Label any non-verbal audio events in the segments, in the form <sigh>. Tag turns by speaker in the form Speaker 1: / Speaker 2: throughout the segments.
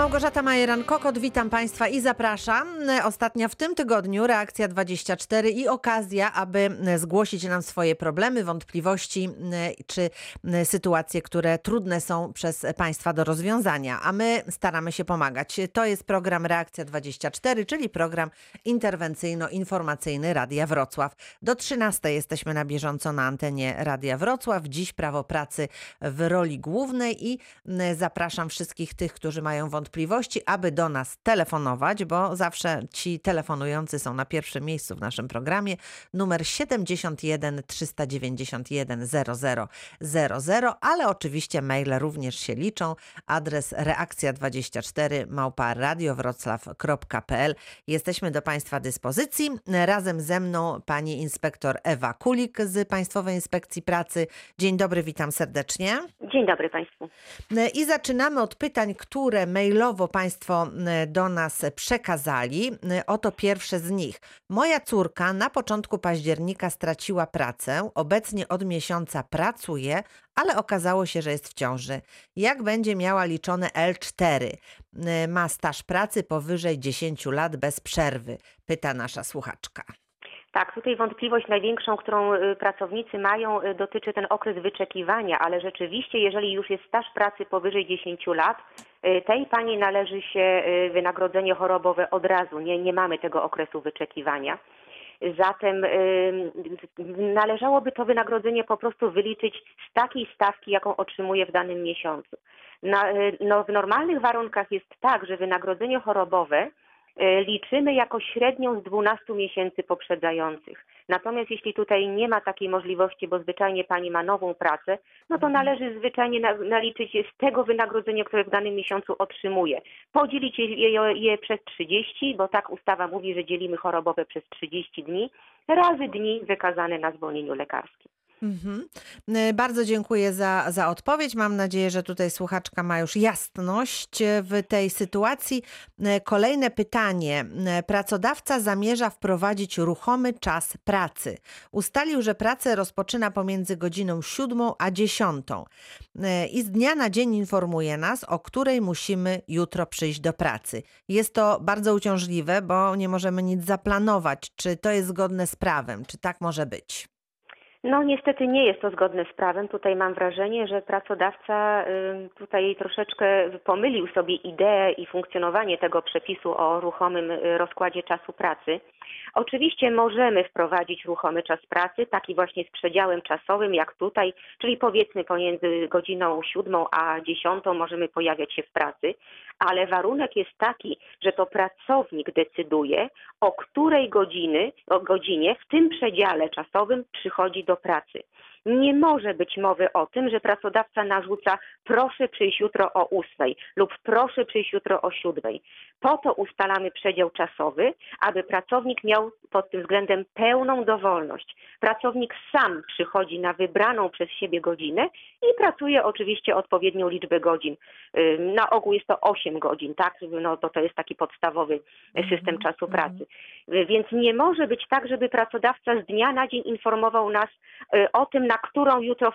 Speaker 1: Małgorzata Majeran-Kokot, witam Państwa i zapraszam. Ostatnia w tym tygodniu reakcja 24 i okazja, aby zgłosić nam swoje problemy, wątpliwości czy sytuacje, które trudne są przez Państwa do rozwiązania, a my staramy się pomagać. To jest program Reakcja 24, czyli program interwencyjno-informacyjny Radia Wrocław. Do 13 jesteśmy na bieżąco na antenie Radia Wrocław. Dziś prawo pracy w roli głównej i zapraszam wszystkich tych, którzy mają wątpliwości, wątpliwości, aby do nas telefonować, bo zawsze ci telefonujący są na pierwszym miejscu w naszym programie. Numer 71 391 0000, ale oczywiście maile również się liczą. Adres reakcja24 małpa radiowroclaw.pl. Jesteśmy do Państwa dyspozycji. Razem ze mną pani inspektor Ewa Kulik z Państwowej Inspekcji Pracy. Dzień dobry, witam serdecznie.
Speaker 2: Dzień dobry Państwu.
Speaker 1: I zaczynamy od pytań, które mailowo Państwo do nas przekazali. Oto pierwsze z nich. Moja córka na początku października straciła pracę. Obecnie od miesiąca pracuje, ale okazało się, że jest w ciąży. Jak będzie miała liczone L4? Ma staż pracy powyżej 10 lat bez przerwy? Pyta nasza słuchaczka.
Speaker 2: Tak, tutaj wątpliwość największą, którą y, pracownicy mają, y, dotyczy ten okres wyczekiwania, ale rzeczywiście, jeżeli już jest staż pracy powyżej 10 lat, y, tej pani należy się wynagrodzenie chorobowe od razu. Nie, nie mamy tego okresu wyczekiwania. Zatem należałoby to wynagrodzenie po prostu wyliczyć z takiej stawki, jaką otrzymuje w danym miesiącu. Na, no, w normalnych warunkach jest tak, że wynagrodzenie chorobowe liczymy jako średnią z 12 miesięcy poprzedzających. Natomiast jeśli tutaj nie ma takiej możliwości, bo zwyczajnie pani ma nową pracę, no to mhm. należy zwyczajnie naliczyć z tego wynagrodzenia, które w danym miesiącu otrzymuje. Podzielić je, je przez 30, bo tak ustawa mówi, że dzielimy chorobowe przez 30 dni, razy dni wykazane na zwolnieniu lekarskim. Mhm.
Speaker 1: E, bardzo dziękuję za, za odpowiedź. Mam nadzieję, że tutaj słuchaczka ma już jasność e, w tej sytuacji. E, kolejne pytanie. Pracodawca zamierza wprowadzić ruchomy czas pracy. Ustalił, że pracę rozpoczyna pomiędzy godziną 7 a 10 i z dnia na dzień informuje nas, o której musimy jutro przyjść do pracy. Jest to bardzo uciążliwe, bo nie możemy nic zaplanować. Czy to jest zgodne z prawem? Czy tak może być?
Speaker 2: No niestety nie jest to zgodne z prawem. Tutaj mam wrażenie, że pracodawca tutaj troszeczkę pomylił sobie ideę i funkcjonowanie tego przepisu o ruchomym y, rozkładzie czasu pracy. Oczywiście możemy wprowadzić ruchomy czas pracy, taki właśnie z przedziałem czasowym jak tutaj, czyli powiedzmy pomiędzy godziną siódmą a dziesiątą możemy pojawiać się w pracy, ale warunek jest taki, że to pracownik decyduje, o której godziny, o godzinie w tym przedziale czasowym przychodzi do pracy. Nie może być mowy o tym, że pracodawca narzuca proszę przyjść jutro o ósmej lub proszę przyjść jutro o siódmej. Po to ustalamy przedział czasowy, aby pracownik miał pod tym względem pełną dowolność. Pracownik sam przychodzi na wybraną przez siebie godzinę i pracuje oczywiście odpowiednią liczbę godzin. Na ogół jest to 8 godzin, tak? No to, to jest taki podstawowy system mhm, czasu mhm. pracy. Więc nie może być tak, żeby pracodawca z dnia na dzień informował nas y, o tym, na którą jutro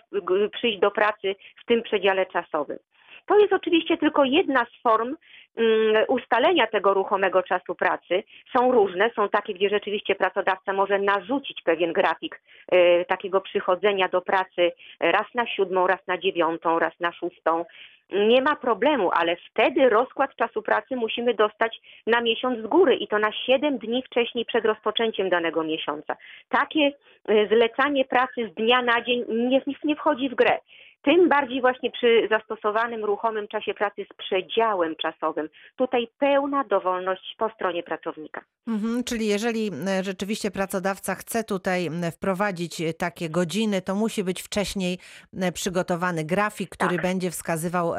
Speaker 2: przyjść do pracy w tym przedziale czasowym. To jest oczywiście tylko jedna z form mm, ustalenia tego ruchomego czasu pracy. Są różne, są takie, gdzie rzeczywiście pracodawca może narzucić pewien grafik y, takiego przychodzenia do pracy raz na siódmą, raz na dziewiątą, raz na szóstą. Nie ma problemu, ale wtedy rozkład czasu pracy musimy dostać na miesiąc z góry i to na 7 dni wcześniej przed rozpoczęciem danego miesiąca. Takie y, zlecanie pracy z dnia na dzień nie, nie wchodzi w grę. Tym bardziej właśnie przy zastosowanym ruchomym czasie pracy z przedziałem czasowym. Tutaj pełna dowolność po stronie pracownika.
Speaker 1: Mhm, czyli jeżeli e, rzeczywiście pracodawca chce tutaj wprowadzić e, takie godziny, to musi być wcześniej e, przygotowany grafik, który tak. będzie wskazywał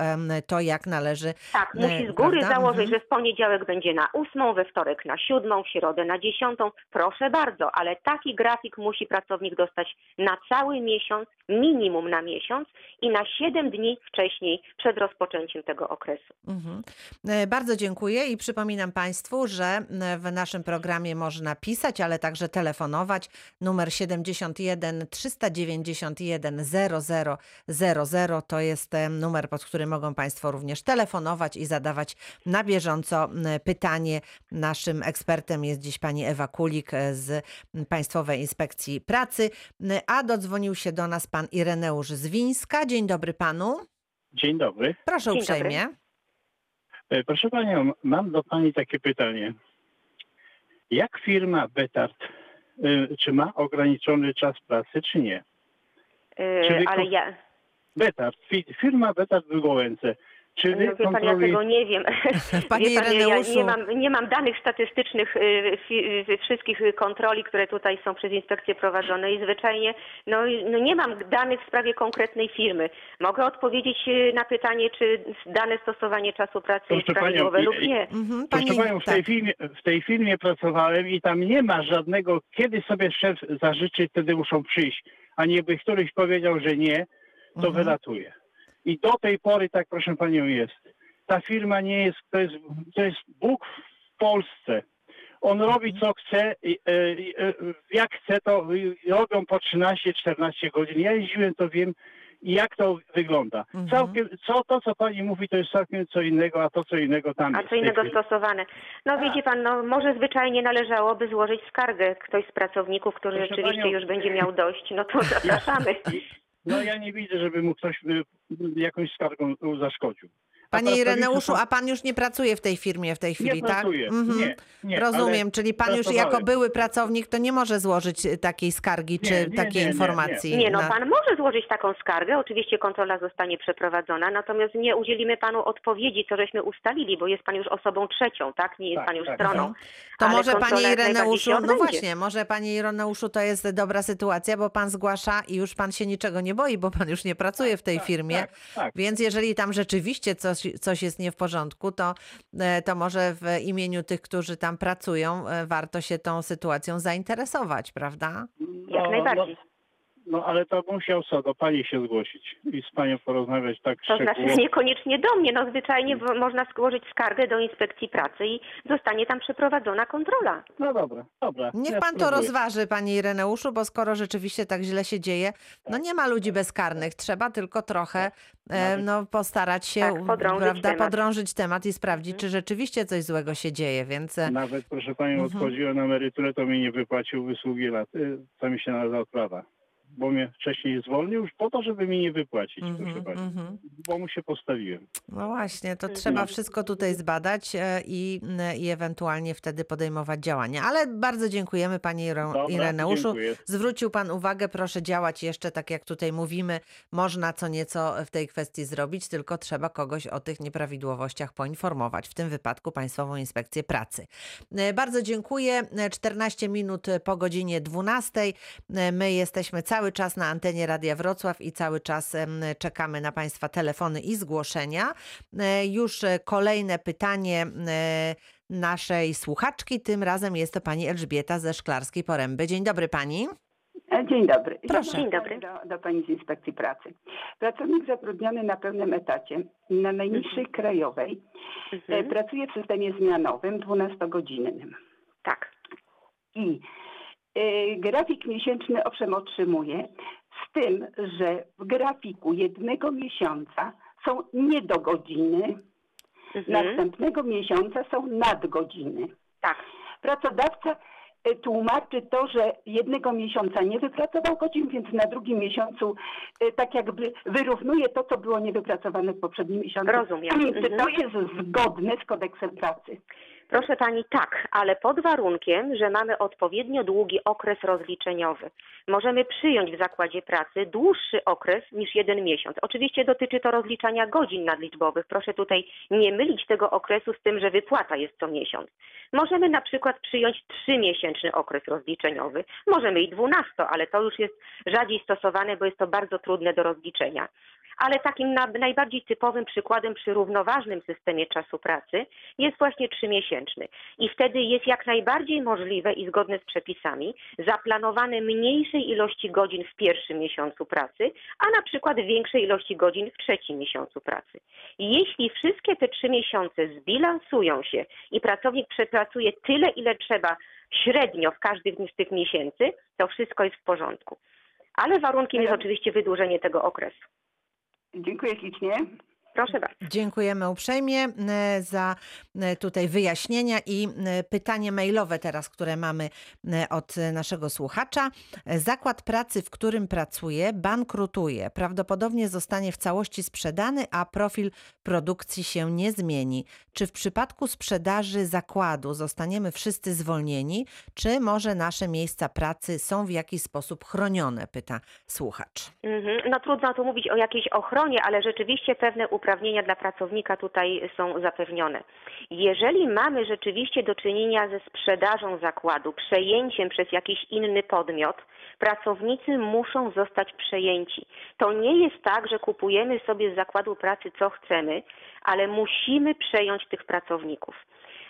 Speaker 1: to, jak należy.
Speaker 2: Tak, musi z góry prawda? założyć, mhm. że w poniedziałek będzie na ósmą, we wtorek na siódmą, w środę na dziesiątą. Proszę bardzo, ale taki grafik musi pracownik dostać na cały miesiąc, minimum na miesiąc i na 7 dni wcześniej przed rozpoczęciem tego okresu.
Speaker 1: Mhm. E, Bardzo dziękuję i przypominam Państwu, że m, w naszym programie można pisać, ale także telefonować. Numer 71 391 0000 to jest e, numer, pod który mogą Państwo również telefonować i zadawać na bieżąco pytanie. Naszym ekspertem jest dziś pani Ewa Kulik e, z Państwowej Inspekcji Pracy, a dodzwonił się do nas pan Ireneusz z Wińska. Dzień dobry panu.
Speaker 3: Dzień dobry.
Speaker 1: Proszę
Speaker 2: Dzień dobry.
Speaker 1: uprzejmie.
Speaker 3: E, Proszę Panią, mam do Pani takie pytanie. Jak firma Betard, e, czy ma ograniczony czas pracy, czy nie?
Speaker 2: Yy,
Speaker 3: Czyli
Speaker 2: ale ja,
Speaker 3: Betard, fi- firma Betard w Gołęce, czy
Speaker 2: no pan, ja tego nie wiem.
Speaker 1: Panie <laughs>
Speaker 2: wie pan, ja nie mam, nie mam danych statystycznych y, y, wszystkich kontroli, które tutaj są przez inspekcję prowadzone i zwyczajnie no, i- no nie mam danych w sprawie konkretnej firmy. Mogę odpowiedzieć y, na pytanie, czy dane stosowanie czasu pracy jest
Speaker 3: Proszę panią,
Speaker 2: prawidłowe
Speaker 3: i-
Speaker 2: lub nie.
Speaker 1: Mhm,
Speaker 3: Proszę
Speaker 1: pani-
Speaker 3: Panią, w tej,
Speaker 1: tak.
Speaker 3: firmie, w tej firmie pracowałem i tam nie ma żadnego, kiedy sobie szef zażyczy, wtedy muszą przyjść, a nie by któryś powiedział, że nie, to
Speaker 1: Mhm.
Speaker 3: wylatuje. I do tej pory tak, proszę Panią, jest. Ta firma nie jest, to jest, to jest Bóg w Polsce. On robi co chce, e, e, jak chce, to robią po 13-14 godzin. Ja jeździłem, to wiem, jak to wygląda.
Speaker 1: Mhm.
Speaker 3: Całkiem, co, to, co pani mówi, to jest całkiem co innego, a to, co innego tam
Speaker 2: A
Speaker 3: jest.
Speaker 2: co
Speaker 3: w tej
Speaker 2: innego stosowane. No widzi pan, no może zwyczajnie należałoby złożyć skargę. Ktoś z pracowników, który
Speaker 3: Proszę
Speaker 2: rzeczywiście
Speaker 3: panią-
Speaker 2: już będzie miał dość, no to zapraszamy. <laughs>
Speaker 3: No ja nie widzę, żeby mu ktoś y, jakąś skargą zaszkodził.
Speaker 1: Panie Ireneuszu, a pan już nie pracuje w tej firmie w tej chwili,
Speaker 3: Nie
Speaker 1: tak?
Speaker 3: pracuję,
Speaker 1: Mhm.
Speaker 3: nie, nie.
Speaker 1: Rozumiem, czyli pan już jako były pracownik to nie może złożyć y, takiej skargi
Speaker 3: Nie,
Speaker 1: czy
Speaker 3: nie,
Speaker 1: takiej
Speaker 3: nie, nie,
Speaker 1: informacji.
Speaker 2: Nie, no
Speaker 1: na-
Speaker 2: pan może złożyć taką skargę, oczywiście kontrola zostanie przeprowadzona, natomiast nie udzielimy panu odpowiedzi, co żeśmy ustalili, bo jest pan już osobą trzecią, tak? Nie jest
Speaker 3: Tak,
Speaker 2: pan już
Speaker 3: tak.
Speaker 2: stroną.
Speaker 1: Mhm. To
Speaker 2: Ale
Speaker 1: może panie Ireneuszu, no właśnie, może panie Ireneuszu to jest dobra sytuacja, bo pan zgłasza i już pan się niczego nie boi, bo pan już nie pracuje w tej
Speaker 3: tak,
Speaker 1: firmie.
Speaker 3: Tak, tak.
Speaker 1: Więc jeżeli tam rzeczywiście coś, coś jest nie w porządku, to, e, to może w imieniu tych, którzy tam pracują, e, warto się tą sytuacją zainteresować, prawda?
Speaker 2: Jak najbardziej.
Speaker 3: No, ale to musiał co, do pani się zgłosić i z panią porozmawiać tak
Speaker 2: To znaczy
Speaker 3: szczegółowo.
Speaker 2: niekoniecznie do mnie, no zwyczajnie w- można złożyć skargę do inspekcji pracy i zostanie tam przeprowadzona kontrola.
Speaker 3: No dobra, dobra.
Speaker 1: Niech
Speaker 3: ja
Speaker 1: pan to
Speaker 3: spróbuję.
Speaker 1: rozważy, panie Ireneuszu, bo skoro rzeczywiście tak źle się dzieje, no nie ma ludzi bezkarnych. Trzeba tylko trochę e,
Speaker 3: Nawet-
Speaker 1: no, postarać się
Speaker 2: Tak, podrążyć
Speaker 1: prawda,
Speaker 2: temat.
Speaker 1: podrążyć temat i sprawdzić,
Speaker 2: Mhm.
Speaker 1: czy rzeczywiście coś złego się dzieje. Więc e,
Speaker 3: Nawet, proszę panią,
Speaker 1: Mhm.
Speaker 3: odchodziłem na emeryturę, to mi nie wypłacił wysługi lat. y, Co mi się należy odprawa. Bo mnie wcześniej zwolnił już po to, żeby mi nie wypłacić, proszę
Speaker 1: mhm,
Speaker 3: pani.
Speaker 1: mhm.
Speaker 3: Bo mu się postawiłem.
Speaker 1: No właśnie, to trzeba wszystko tutaj zbadać e, i, i ewentualnie wtedy podejmować działania. Ale bardzo dziękujemy panie
Speaker 3: Dobra,
Speaker 1: Ireneuszu.
Speaker 3: dziękuję.
Speaker 1: Zwrócił pan uwagę, proszę działać jeszcze tak jak tutaj mówimy. Można co nieco w tej kwestii zrobić, tylko trzeba kogoś o tych nieprawidłowościach poinformować, w tym wypadku Państwową Inspekcję Pracy. E, Bardzo dziękuję. E, 14 minut po godzinie 12. E, My jesteśmy cały czas na antenie Radia Wrocław i cały czas czekamy na Państwa telefony i zgłoszenia. E, Już kolejne pytanie e, naszej słuchaczki. Tym razem jest to pani Elżbieta ze Szklarskiej Poręby. Dzień dobry pani.
Speaker 4: E, Dzień dobry.
Speaker 1: Proszę.
Speaker 2: Dzień dobry.
Speaker 4: Do, do Pani z Inspekcji Pracy. Pracownik zatrudniony na pełnym etacie na najniższej krajowej e,
Speaker 2: Mhm.
Speaker 4: pracuje w systemie zmianowym 12-godzinnym
Speaker 2: Tak.
Speaker 4: i grafik miesięczny owszem otrzymuje, z tym, że w grafiku jednego miesiąca są niedogodziny,
Speaker 2: Mhm.
Speaker 4: następnego miesiąca są nadgodziny.
Speaker 2: Tak.
Speaker 4: Pracodawca e, tłumaczy to, że jednego miesiąca nie wypracował godzin, więc na drugim miesiącu e, tak jakby wyrównuje to, co było niewypracowane w poprzednim miesiącu.
Speaker 2: Rozumiem.
Speaker 4: Czy
Speaker 2: Mhm.
Speaker 4: to jest zgodne z kodeksem pracy?
Speaker 2: Proszę pani, tak, ale pod warunkiem, że mamy odpowiednio długi okres rozliczeniowy. Możemy przyjąć w zakładzie pracy dłuższy okres niż jeden miesiąc. Oczywiście dotyczy to rozliczania godzin nadliczbowych. Proszę tutaj nie mylić tego okresu z tym, że wypłata jest co miesiąc. Możemy na przykład przyjąć trzymiesięczny okres rozliczeniowy. Możemy i dwunasto, ale to już jest rzadziej stosowane, bo jest to bardzo trudne do rozliczenia. Ale takim na, najbardziej typowym przykładem przy równoważnym systemie czasu pracy jest właśnie trzymiesięczny. I wtedy jest jak najbardziej możliwe i zgodne z przepisami zaplanowane mniejszej ilości godzin w pierwszym miesiącu pracy, a na przykład większej ilości godzin w trzecim miesiącu pracy. Jeśli wszystkie te trzy miesiące zbilansują się i pracownik przepracuje tyle, ile trzeba średnio w każdym z tych miesięcy, to wszystko jest w porządku. Ale warunkiem jest oczywiście wydłużenie tego okresu.
Speaker 4: Dziękuję ślicznie.
Speaker 2: Proszę bardzo.
Speaker 1: Dziękujemy uprzejmie e, za e, tutaj wyjaśnienia i e, pytanie mailowe teraz, które mamy od naszego słuchacza. Zakład pracy, w którym pracuje, bankrutuje. Prawdopodobnie zostanie w całości sprzedany, a profil produkcji się nie zmieni. Czy w przypadku sprzedaży zakładu zostaniemy wszyscy zwolnieni, czy może nasze miejsca pracy są w jakiś sposób chronione? Pyta słuchacz.
Speaker 2: Mhm. No trudno tu mówić o jakiejś ochronie, ale rzeczywiście pewne uprawnienia uprawnienia dla pracownika tutaj są zapewnione. Jeżeli mamy rzeczywiście do czynienia ze sprzedażą zakładu, przejęciem przez jakiś inny podmiot, pracownicy muszą zostać przejęci. To nie jest tak, że kupujemy sobie z zakładu pracy co chcemy, ale musimy przejąć tych pracowników.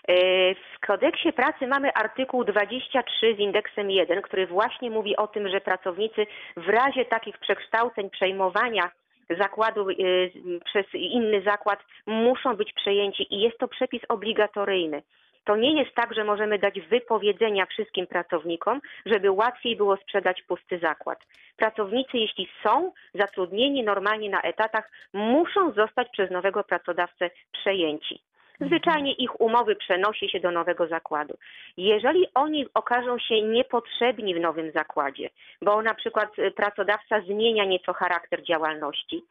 Speaker 2: E, w kodeksie pracy mamy artykuł 23 z indeksem 1, który właśnie mówi o tym, że pracownicy w razie takich przekształceń, przejmowania zakładu y, przez inny zakład muszą być przejęci i jest to przepis obligatoryjny. To nie jest tak, że możemy dać wypowiedzenia wszystkim pracownikom, żeby łatwiej było sprzedać pusty zakład. Pracownicy, jeśli są zatrudnieni normalnie na etatach, muszą zostać przez nowego pracodawcę przejęci. Zwyczajnie ich umowy przenosi się do nowego zakładu. Jeżeli oni okażą się niepotrzebni w nowym zakładzie, bo na przykład y, pracodawca zmienia nieco charakter działalności,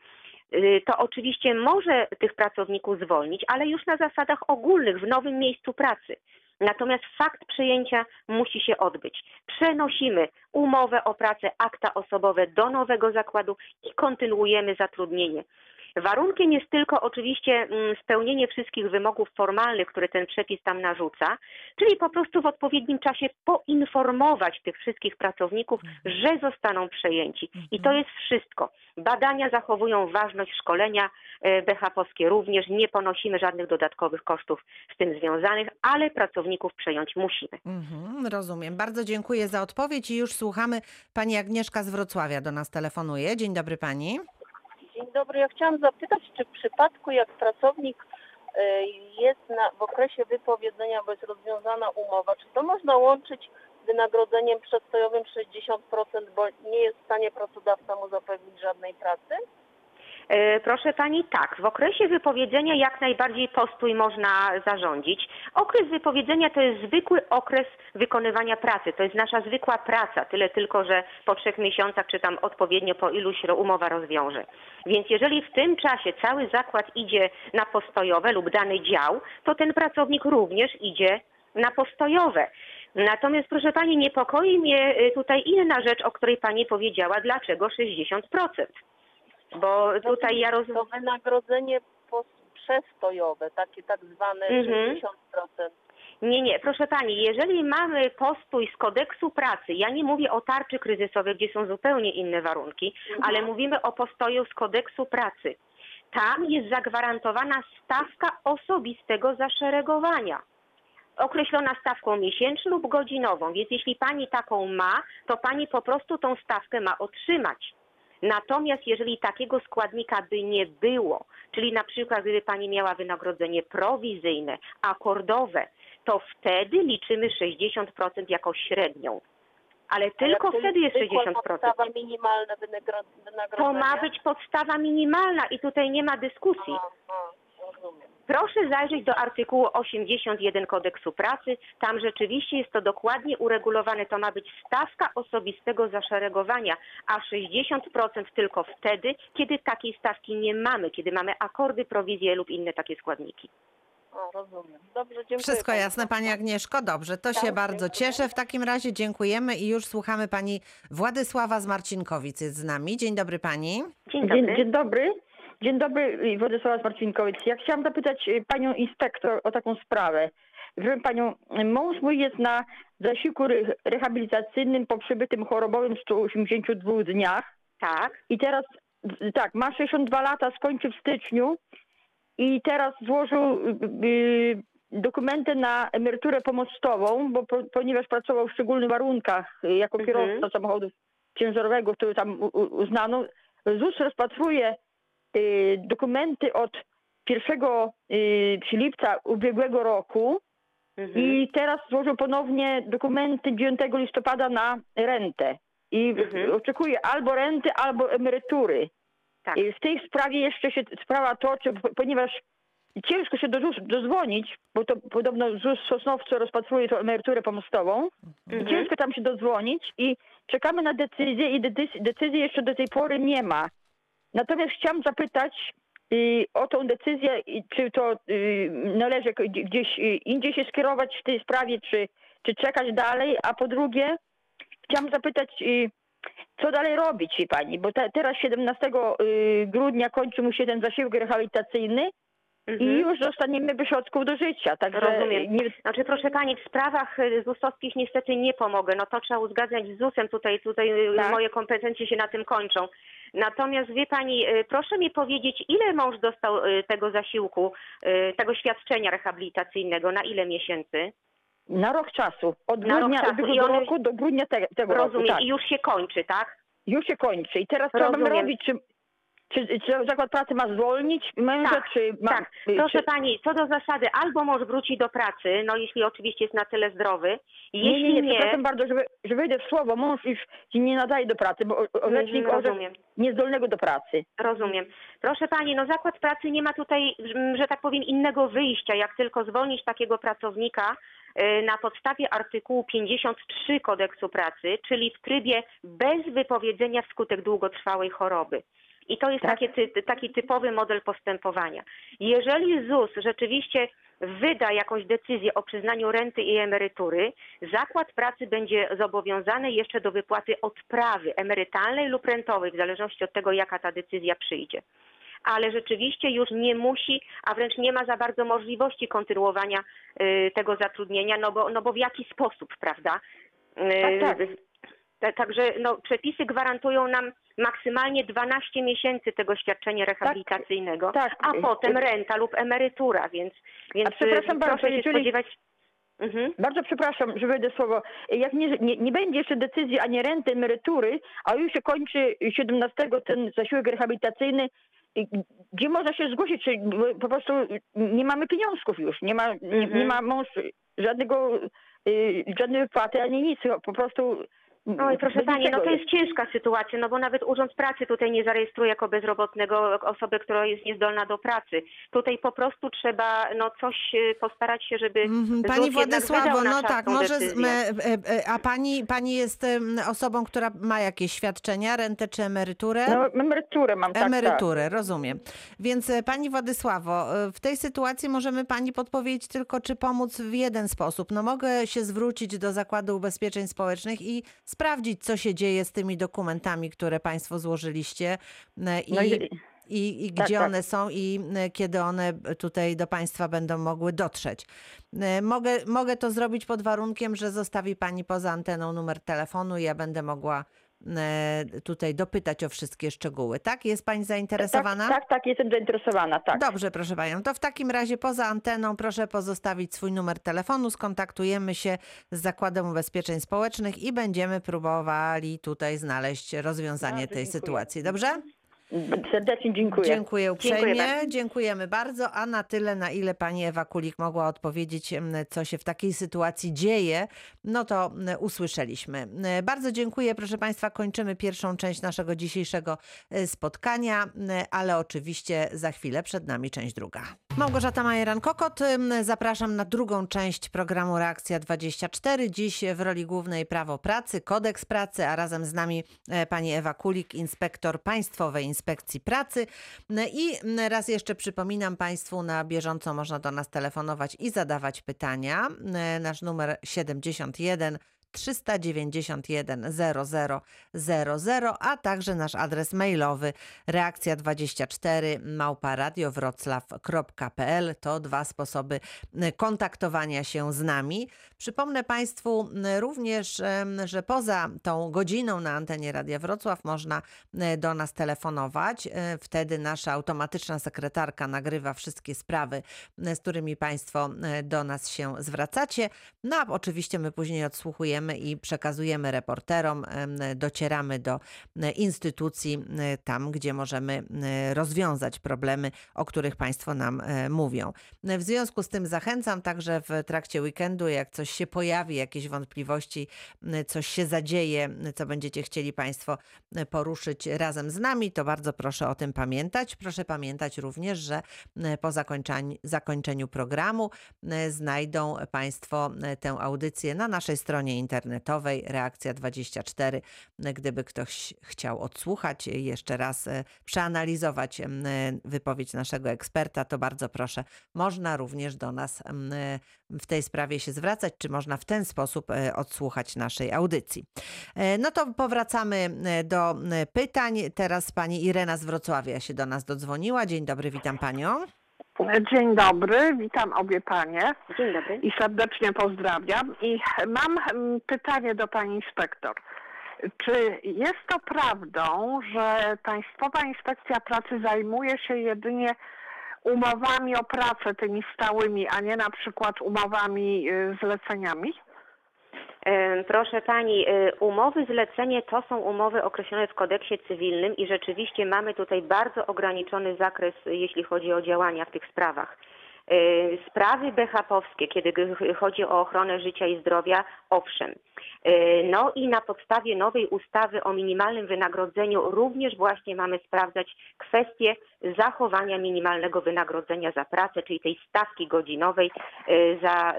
Speaker 2: y, to oczywiście może tych pracowników zwolnić, ale już na zasadach ogólnych, w nowym miejscu pracy. Natomiast fakt przejęcia musi się odbyć. Przenosimy umowę o pracę, akta osobowe do nowego zakładu i kontynuujemy zatrudnienie. Warunkiem jest tylko oczywiście mm, spełnienie wszystkich wymogów formalnych, które ten przepis tam narzuca, czyli po prostu w odpowiednim czasie poinformować tych wszystkich pracowników, mhm. że zostaną przejęci. I to mhm. jest wszystko. Badania zachowują ważność szkolenia e, BHP-owskie również. Nie ponosimy żadnych dodatkowych kosztów z tym związanych, ale pracowników przejąć musimy.
Speaker 1: Mhm, rozumiem. Bardzo dziękuję za odpowiedź i już słuchamy. Pani Agnieszka z Wrocławia do nas telefonuje. Dzień dobry pani.
Speaker 5: Dzień dobry. Ja chciałam zapytać, czy w przypadku jak pracownik e, jest na, w okresie wypowiedzenia, bo jest rozwiązana umowa, czy to można łączyć wynagrodzeniem przestojowym 60%, bo nie jest w stanie pracodawca mu zapewnić żadnej pracy?
Speaker 2: E, proszę Pani, tak. W okresie wypowiedzenia jak najbardziej postój można zarządzić. Okres wypowiedzenia to jest zwykły okres wykonywania pracy. To jest nasza zwykła praca. Tyle tylko, że po trzech miesiącach, czy tam odpowiednio po iluś umowa rozwiąże. Więc jeżeli w tym czasie cały zakład idzie na postojowe lub dany dział, to ten pracownik również idzie na postojowe. Natomiast proszę Pani, niepokoi mnie y, tutaj inna rzecz, o której Pani powiedziała, dlaczego 60%. Bo tutaj ja rozumiem...
Speaker 5: To wynagrodzenie przestojowe, takie tak zwane mhm. 60%.
Speaker 2: Nie, nie, proszę Pani, jeżeli mamy postój z kodeksu pracy, ja nie mówię o tarczy kryzysowej, gdzie są zupełnie inne warunki, mhm. ale mówimy o postoju z kodeksu pracy. Tam jest zagwarantowana stawka osobistego zaszeregowania określona stawką miesięczną lub godzinową, więc jeśli pani taką ma, to pani po prostu tą stawkę ma otrzymać. Natomiast jeżeli takiego składnika by nie było, czyli na przykład gdyby pani miała wynagrodzenie prowizyjne, akordowe, to wtedy liczymy 60% jako średnią. Ale tylko Ale wtedy jest 60%.
Speaker 5: Podstawa minimalna wynagrodzenia.
Speaker 2: To ma być podstawa minimalna i tutaj nie ma dyskusji. Aha, rozumiem. Proszę zajrzeć do artykułu 81 kodeksu pracy. Tam rzeczywiście jest to dokładnie uregulowane. To ma być stawka osobistego zaszeregowania, a 60% tylko wtedy, kiedy takiej stawki nie mamy, kiedy mamy akordy, prowizje lub inne takie składniki.
Speaker 5: O, rozumiem. Dobrze, dziękuję.
Speaker 1: Wszystko
Speaker 5: pani.
Speaker 1: jasne, Pani Agnieszko. Dobrze, to się tak, bardzo dziękuję. cieszę. W takim razie dziękujemy i już słuchamy Pani Władysława z Marcinkowic jest z nami. Dzień dobry Pani.
Speaker 6: Dzień dobry. Dzień, dzień dobry. Dzień dobry, Władysława Marcinkowic. Ja chciałam zapytać y, panią inspektor o taką sprawę. Wiem panią, mąż mój jest na zasiłku rehabilitacyjnym po przybytym chorobowym 182 dniach.
Speaker 2: Tak.
Speaker 6: I teraz tak, ma 62 lata, skończy w styczniu i teraz złożył y, y, dokumenty na emeryturę pomostową, bo po, ponieważ pracował w szczególnych warunkach jako
Speaker 2: Mhm.
Speaker 6: kierowca samochodu ciężarowego, który tam uznano. ZUS rozpatruje dokumenty od 1 y, lipca ubiegłego roku
Speaker 2: Mhm.
Speaker 6: i teraz złożył ponownie dokumenty 9 listopada na rentę. I
Speaker 2: Mhm.
Speaker 6: oczekuje albo renty, albo emerytury.
Speaker 2: Tak.
Speaker 6: I w tej sprawie jeszcze się sprawa toczy, ponieważ ciężko się do ZUS bo to podobno ZUS Sosnowcu rozpatruje tą emeryturę pomostową. I
Speaker 2: Mhm.
Speaker 6: ciężko tam się dodzwonić i czekamy na decyzję i decyzji jeszcze do tej pory nie ma. Natomiast chciałam zapytać y, o tą decyzję, i czy to y, należy gdzieś y, indziej się skierować w tej sprawie, czy, czy czekać dalej, a po drugie chciałam zapytać, y, co dalej robić, pani, bo te, teraz 17 y, grudnia kończy mu się ten zasiłek rehabilitacyjny i
Speaker 2: Mhm.
Speaker 6: już zostaniemy bez środków do życia, także
Speaker 2: Rozumiem.
Speaker 6: nie,
Speaker 2: Znaczy, proszę pani, w sprawach y, ZUS-owskich niestety nie pomogę. No to trzeba uzgadniać z ZUS-em. Tutaj, tutaj
Speaker 6: Tak.
Speaker 2: moje kompetencje się na tym kończą. Natomiast wie pani, y, proszę mi powiedzieć, ile mąż dostał y, tego zasiłku, y, tego świadczenia rehabilitacyjnego, na ile miesięcy?
Speaker 6: na rok czasu, od
Speaker 2: Na rok
Speaker 6: grudnia
Speaker 2: czasu. I on-
Speaker 6: roku do grudnia te, tego roku,
Speaker 2: Rozumiem.
Speaker 6: tak.
Speaker 2: I już się kończy, tak?
Speaker 6: Już się kończy. I teraz co
Speaker 2: Rozumiem.
Speaker 6: robić? Czy, czy, czy zakład pracy ma zwolnić męża,
Speaker 2: Tak,
Speaker 6: czy ma...
Speaker 2: Tak, proszę
Speaker 6: czy,
Speaker 2: pani, co do zasady, albo mąż wróci do pracy, no jeśli oczywiście jest na tyle zdrowy.
Speaker 6: Nie,
Speaker 2: Jeśli
Speaker 6: nie, nie, przepraszam bardzo, że, wy- że wejdę w słowo. Mąż już się nie nadaje do pracy, bo o- orzecznik
Speaker 2: rozumiem.
Speaker 6: niezdolnego do pracy.
Speaker 2: Rozumiem. Proszę Pani, no zakład pracy nie ma tutaj, mm, że tak powiem, innego wyjścia, jak tylko zwolnić takiego pracownika y, na podstawie artykułu 53 kodeksu pracy, czyli w trybie bez wypowiedzenia wskutek długotrwałej choroby. I to jest
Speaker 6: Tak.
Speaker 2: takie, ty, taki typowy model postępowania. Jeżeli ZUS rzeczywiście wyda jakąś decyzję o przyznaniu renty i emerytury, zakład pracy będzie zobowiązany jeszcze do wypłaty odprawy emerytalnej lub rentowej, w zależności od tego, jaka ta decyzja przyjdzie. Ale rzeczywiście już nie musi, a wręcz nie ma za bardzo możliwości kontynuowania y, tego zatrudnienia, no bo, no bo w jaki sposób, prawda? Y,
Speaker 6: Tak, tak.
Speaker 2: ta- Także no, przepisy gwarantują nam maksymalnie 12 miesięcy tego świadczenia rehabilitacyjnego,
Speaker 6: tak.
Speaker 2: a
Speaker 6: Y,
Speaker 2: potem renta lub emerytura, więc, więc
Speaker 6: przepraszam
Speaker 2: y,
Speaker 6: bardzo,
Speaker 2: proszę się
Speaker 6: jeżeli-
Speaker 2: spodziewać. Mhm.
Speaker 6: Bardzo przepraszam, że wejdę słowo. Jak nie, nie, nie będzie jeszcze decyzji ani renty, emerytury, a już się kończy 17 ten zasiłek rehabilitacyjny, gdzie można się zgłosić? Czy po prostu nie mamy pieniążków już, nie ma, nie,
Speaker 2: Mhm.
Speaker 6: nie ma mąż żadnego, y, żadnej wypłaty ani nic, po prostu...
Speaker 2: Oj, proszę
Speaker 6: bez
Speaker 2: Pani, no to jest ciężka sytuacja, no bo nawet Urząd Pracy tutaj nie zarejestruje jako bezrobotnego osobę, która jest niezdolna do pracy. Tutaj po prostu trzeba no coś y, postarać się, żeby
Speaker 1: Mhm, Pani Władysławo, no tak, może, z-
Speaker 2: decyzję.
Speaker 1: m, e, e, a pani, pani jest osobą, która ma jakieś świadczenia, rentę czy emeryturę?
Speaker 6: No, emeryturę mam, tak, tak.
Speaker 1: Emeryturę, rozumiem. Więc e, pani Władysławo, e, w tej sytuacji możemy pani podpowiedzieć tylko, czy pomóc w jeden sposób. No mogę się zwrócić do Zakładu Ubezpieczeń Społecznych i sprawdzić, co się dzieje z tymi dokumentami, które państwo złożyliście e, i,
Speaker 6: No i-
Speaker 1: i, i
Speaker 6: tak,
Speaker 1: gdzie
Speaker 6: tak.
Speaker 1: one są i e, kiedy one tutaj do państwa będą mogły dotrzeć. E, Mogę, mogę to zrobić pod warunkiem, że zostawi pani poza anteną numer telefonu i ja będę mogła tutaj dopytać o wszystkie szczegóły. Tak? Jest pani zainteresowana?
Speaker 6: Tak, tak, tak, jestem zainteresowana, tak.
Speaker 1: Dobrze, proszę panią. To w takim razie poza anteną proszę pozostawić swój numer telefonu. Skontaktujemy się z Zakładem Ubezpieczeń Społecznych i będziemy próbowali tutaj znaleźć rozwiązanie
Speaker 6: Bardzo
Speaker 1: tej
Speaker 6: dziękuję.
Speaker 1: sytuacji. Dobrze?
Speaker 6: Serdecznie dziękuję.
Speaker 1: Dziękuję uprzejmie.
Speaker 2: Dziękuję.
Speaker 1: Dziękujemy bardzo. A na tyle, na ile pani Ewa Kulik mogła odpowiedzieć, co się w takiej sytuacji dzieje, no to usłyszeliśmy. M, Bardzo dziękuję, proszę państwa. Kończymy pierwszą część naszego dzisiejszego e, spotkania, m, ale oczywiście za chwilę przed nami część druga. Małgorzata Majeran-Kokot, zapraszam na drugą część programu Reakcja 24. Dziś w roli głównej prawo pracy, kodeks pracy, a razem z nami e, pani Ewa Kulik, inspektor Państwowej Inspekcji Pracy. N- I m, raz jeszcze przypominam Państwu, na bieżąco można do nas telefonować i zadawać pytania. N- Nasz numer 71 391 00 00, a także nasz adres mailowy reakcja24 małparadiowroclaw.pl. To dwa sposoby y, kontaktowania się z nami. Przypomnę Państwu y, również, że poza tą godziną na antenie Radia Wrocław można y, do nas telefonować. Y, Wtedy nasza automatyczna sekretarka nagrywa wszystkie sprawy, y, z którymi Państwo do nas się zwracacie. No a oczywiście my później odsłuchujemy i przekazujemy reporterom, docieramy do instytucji tam, gdzie możemy rozwiązać problemy, o których Państwo nam mówią. W związku z tym zachęcam także w trakcie weekendu, jak coś się pojawi, jakieś wątpliwości, coś się zadzieje, co będziecie chcieli Państwo poruszyć razem z nami, to bardzo proszę o tym pamiętać. Proszę pamiętać również, że po zakończeniu, programu znajdą Państwo tę audycję na naszej stronie internetowej Reakcja24. Y, Gdyby ktoś chciał odsłuchać, jeszcze raz y, przeanalizować wypowiedź naszego eksperta, to bardzo proszę, można również do nas w tej sprawie się zwracać, czy można w ten sposób y, odsłuchać naszej audycji. E, No to powracamy y, do pytań. Teraz pani Irena z Wrocławia się do nas dodzwoniła. Dzień dobry, witam panią.
Speaker 7: Dzień dobry, witam obie panie
Speaker 2: Dzień dobry.
Speaker 7: i serdecznie pozdrawiam. I mam mm, pytanie do pani inspektor. Czy jest to prawdą, że Państwowa Inspekcja Pracy zajmuje się jedynie umowami o pracę, tymi stałymi, a nie na przykład umowami y, zleceniami?
Speaker 2: Proszę Pani, y, umowy zlecenie to są umowy określone w kodeksie cywilnym i rzeczywiście mamy tutaj bardzo ograniczony zakres, y, jeśli chodzi o działania w tych sprawach. Y, Sprawy BHP-owskie, kiedy chodzi o ochronę życia i zdrowia, owszem. Y, No i na podstawie nowej ustawy o minimalnym wynagrodzeniu również właśnie mamy sprawdzać kwestię zachowania minimalnego wynagrodzenia za pracę, czyli tej stawki godzinowej y, za,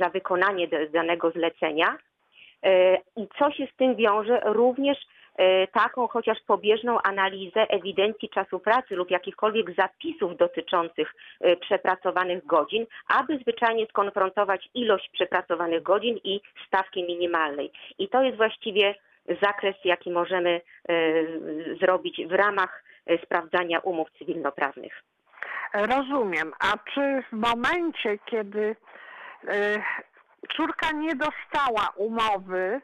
Speaker 2: za wykonanie danego zlecenia. I co się z tym wiąże? Również taką chociaż pobieżną analizę ewidencji czasu pracy lub jakichkolwiek zapisów dotyczących y, przepracowanych godzin, aby zwyczajnie skonfrontować ilość przepracowanych godzin i stawki minimalnej. I to jest właściwie zakres, jaki możemy y, zrobić w ramach sprawdzania umów cywilnoprawnych.
Speaker 7: Rozumiem. A czy w momencie, kiedy córka nie dostała umowy,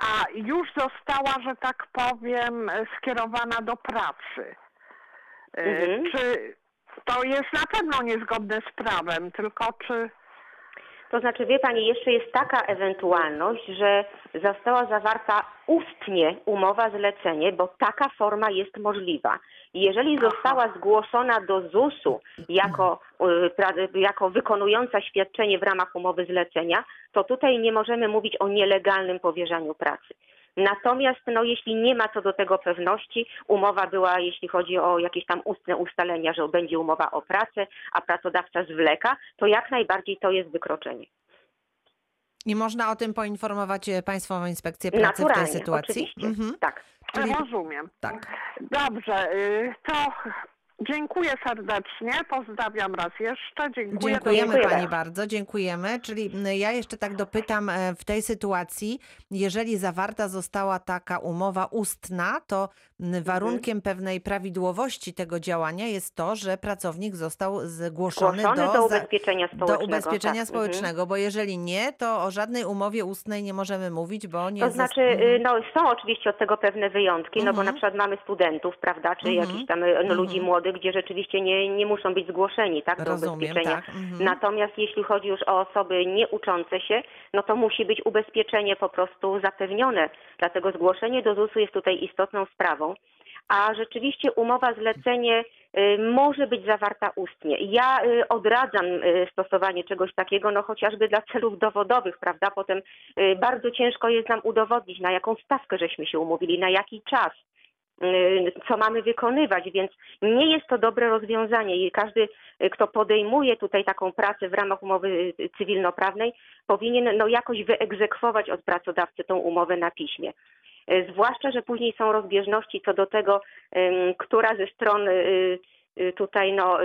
Speaker 7: a już została, że tak powiem, skierowana do pracy, y,
Speaker 2: Mhm.
Speaker 7: czy to jest na pewno niezgodne z prawem, tylko czy
Speaker 2: To znaczy, wie Pani, jeszcze jest taka ewentualność, że została zawarta ustnie umowa zlecenie, bo taka forma jest możliwa. Jeżeli została zgłoszona do ZUS-u jako, y, jako wykonująca świadczenie w ramach umowy zlecenia, to tutaj nie możemy mówić o nielegalnym powierzaniu pracy. Natomiast no, jeśli nie ma co do tego pewności, umowa była, jeśli chodzi o jakieś tam ustne ustalenia, że będzie umowa o pracę, a pracodawca zwleka, to jak najbardziej to jest wykroczenie.
Speaker 1: I można o tym poinformować e, Państwową Inspekcję Pracy w tej
Speaker 2: Naturalnie,
Speaker 1: sytuacji?
Speaker 2: oczywiście.
Speaker 1: Mhm.
Speaker 2: Tak.
Speaker 1: Czyli-
Speaker 7: rozumiem.
Speaker 1: Tak.
Speaker 7: Dobrze, y, to dziękuję serdecznie, pozdrawiam raz jeszcze, dziękuję.
Speaker 1: Dziękujemy Pani
Speaker 2: bardzo.
Speaker 1: bardzo, dziękujemy. Czyli ja jeszcze tak dopytam e, w tej sytuacji, jeżeli zawarta została taka umowa ustna, to. Warunkiem pewnej prawidłowości tego działania jest to, że pracownik został zgłoszony,
Speaker 2: do,
Speaker 1: za-
Speaker 2: ubezpieczenia społecznego.
Speaker 1: do ubezpieczenia
Speaker 2: tak.
Speaker 1: społecznego, bo jeżeli nie, to o żadnej umowie ustnej nie możemy mówić, bo nie
Speaker 2: To znaczy,
Speaker 1: Mhm.
Speaker 2: y, no są oczywiście od tego pewne wyjątki, no bo
Speaker 1: Mhm.
Speaker 2: na przykład mamy studentów, prawda, czy
Speaker 1: Mhm.
Speaker 2: jakichś tam y, no, ludzi
Speaker 1: Mhm.
Speaker 2: młodych, gdzie rzeczywiście nie, nie muszą być zgłoszeni, tak, do
Speaker 1: Rozumiem,
Speaker 2: ubezpieczenia.
Speaker 1: tak. Mhm.
Speaker 2: Natomiast jeśli chodzi już o osoby nieuczące się, no to musi być ubezpieczenie po prostu zapewnione. Dlatego zgłoszenie do ZUS-u jest tutaj istotną sprawą. A rzeczywiście umowa zlecenie y, może być zawarta ustnie. Ja y, odradzam y, stosowanie czegoś takiego, no chociażby dla celów dowodowych, prawda? Potem bardzo ciężko jest nam udowodnić, na jaką stawkę żeśmy się umówili, na jaki czas co mamy wykonywać, więc nie jest to dobre rozwiązanie i każdy, kto podejmuje tutaj taką pracę w ramach umowy cywilnoprawnej, powinien no, jakoś wyegzekwować od pracodawcy tą umowę na piśmie. Y, Zwłaszcza, że później są rozbieżności co do tego, która ze stron y, y, tutaj no,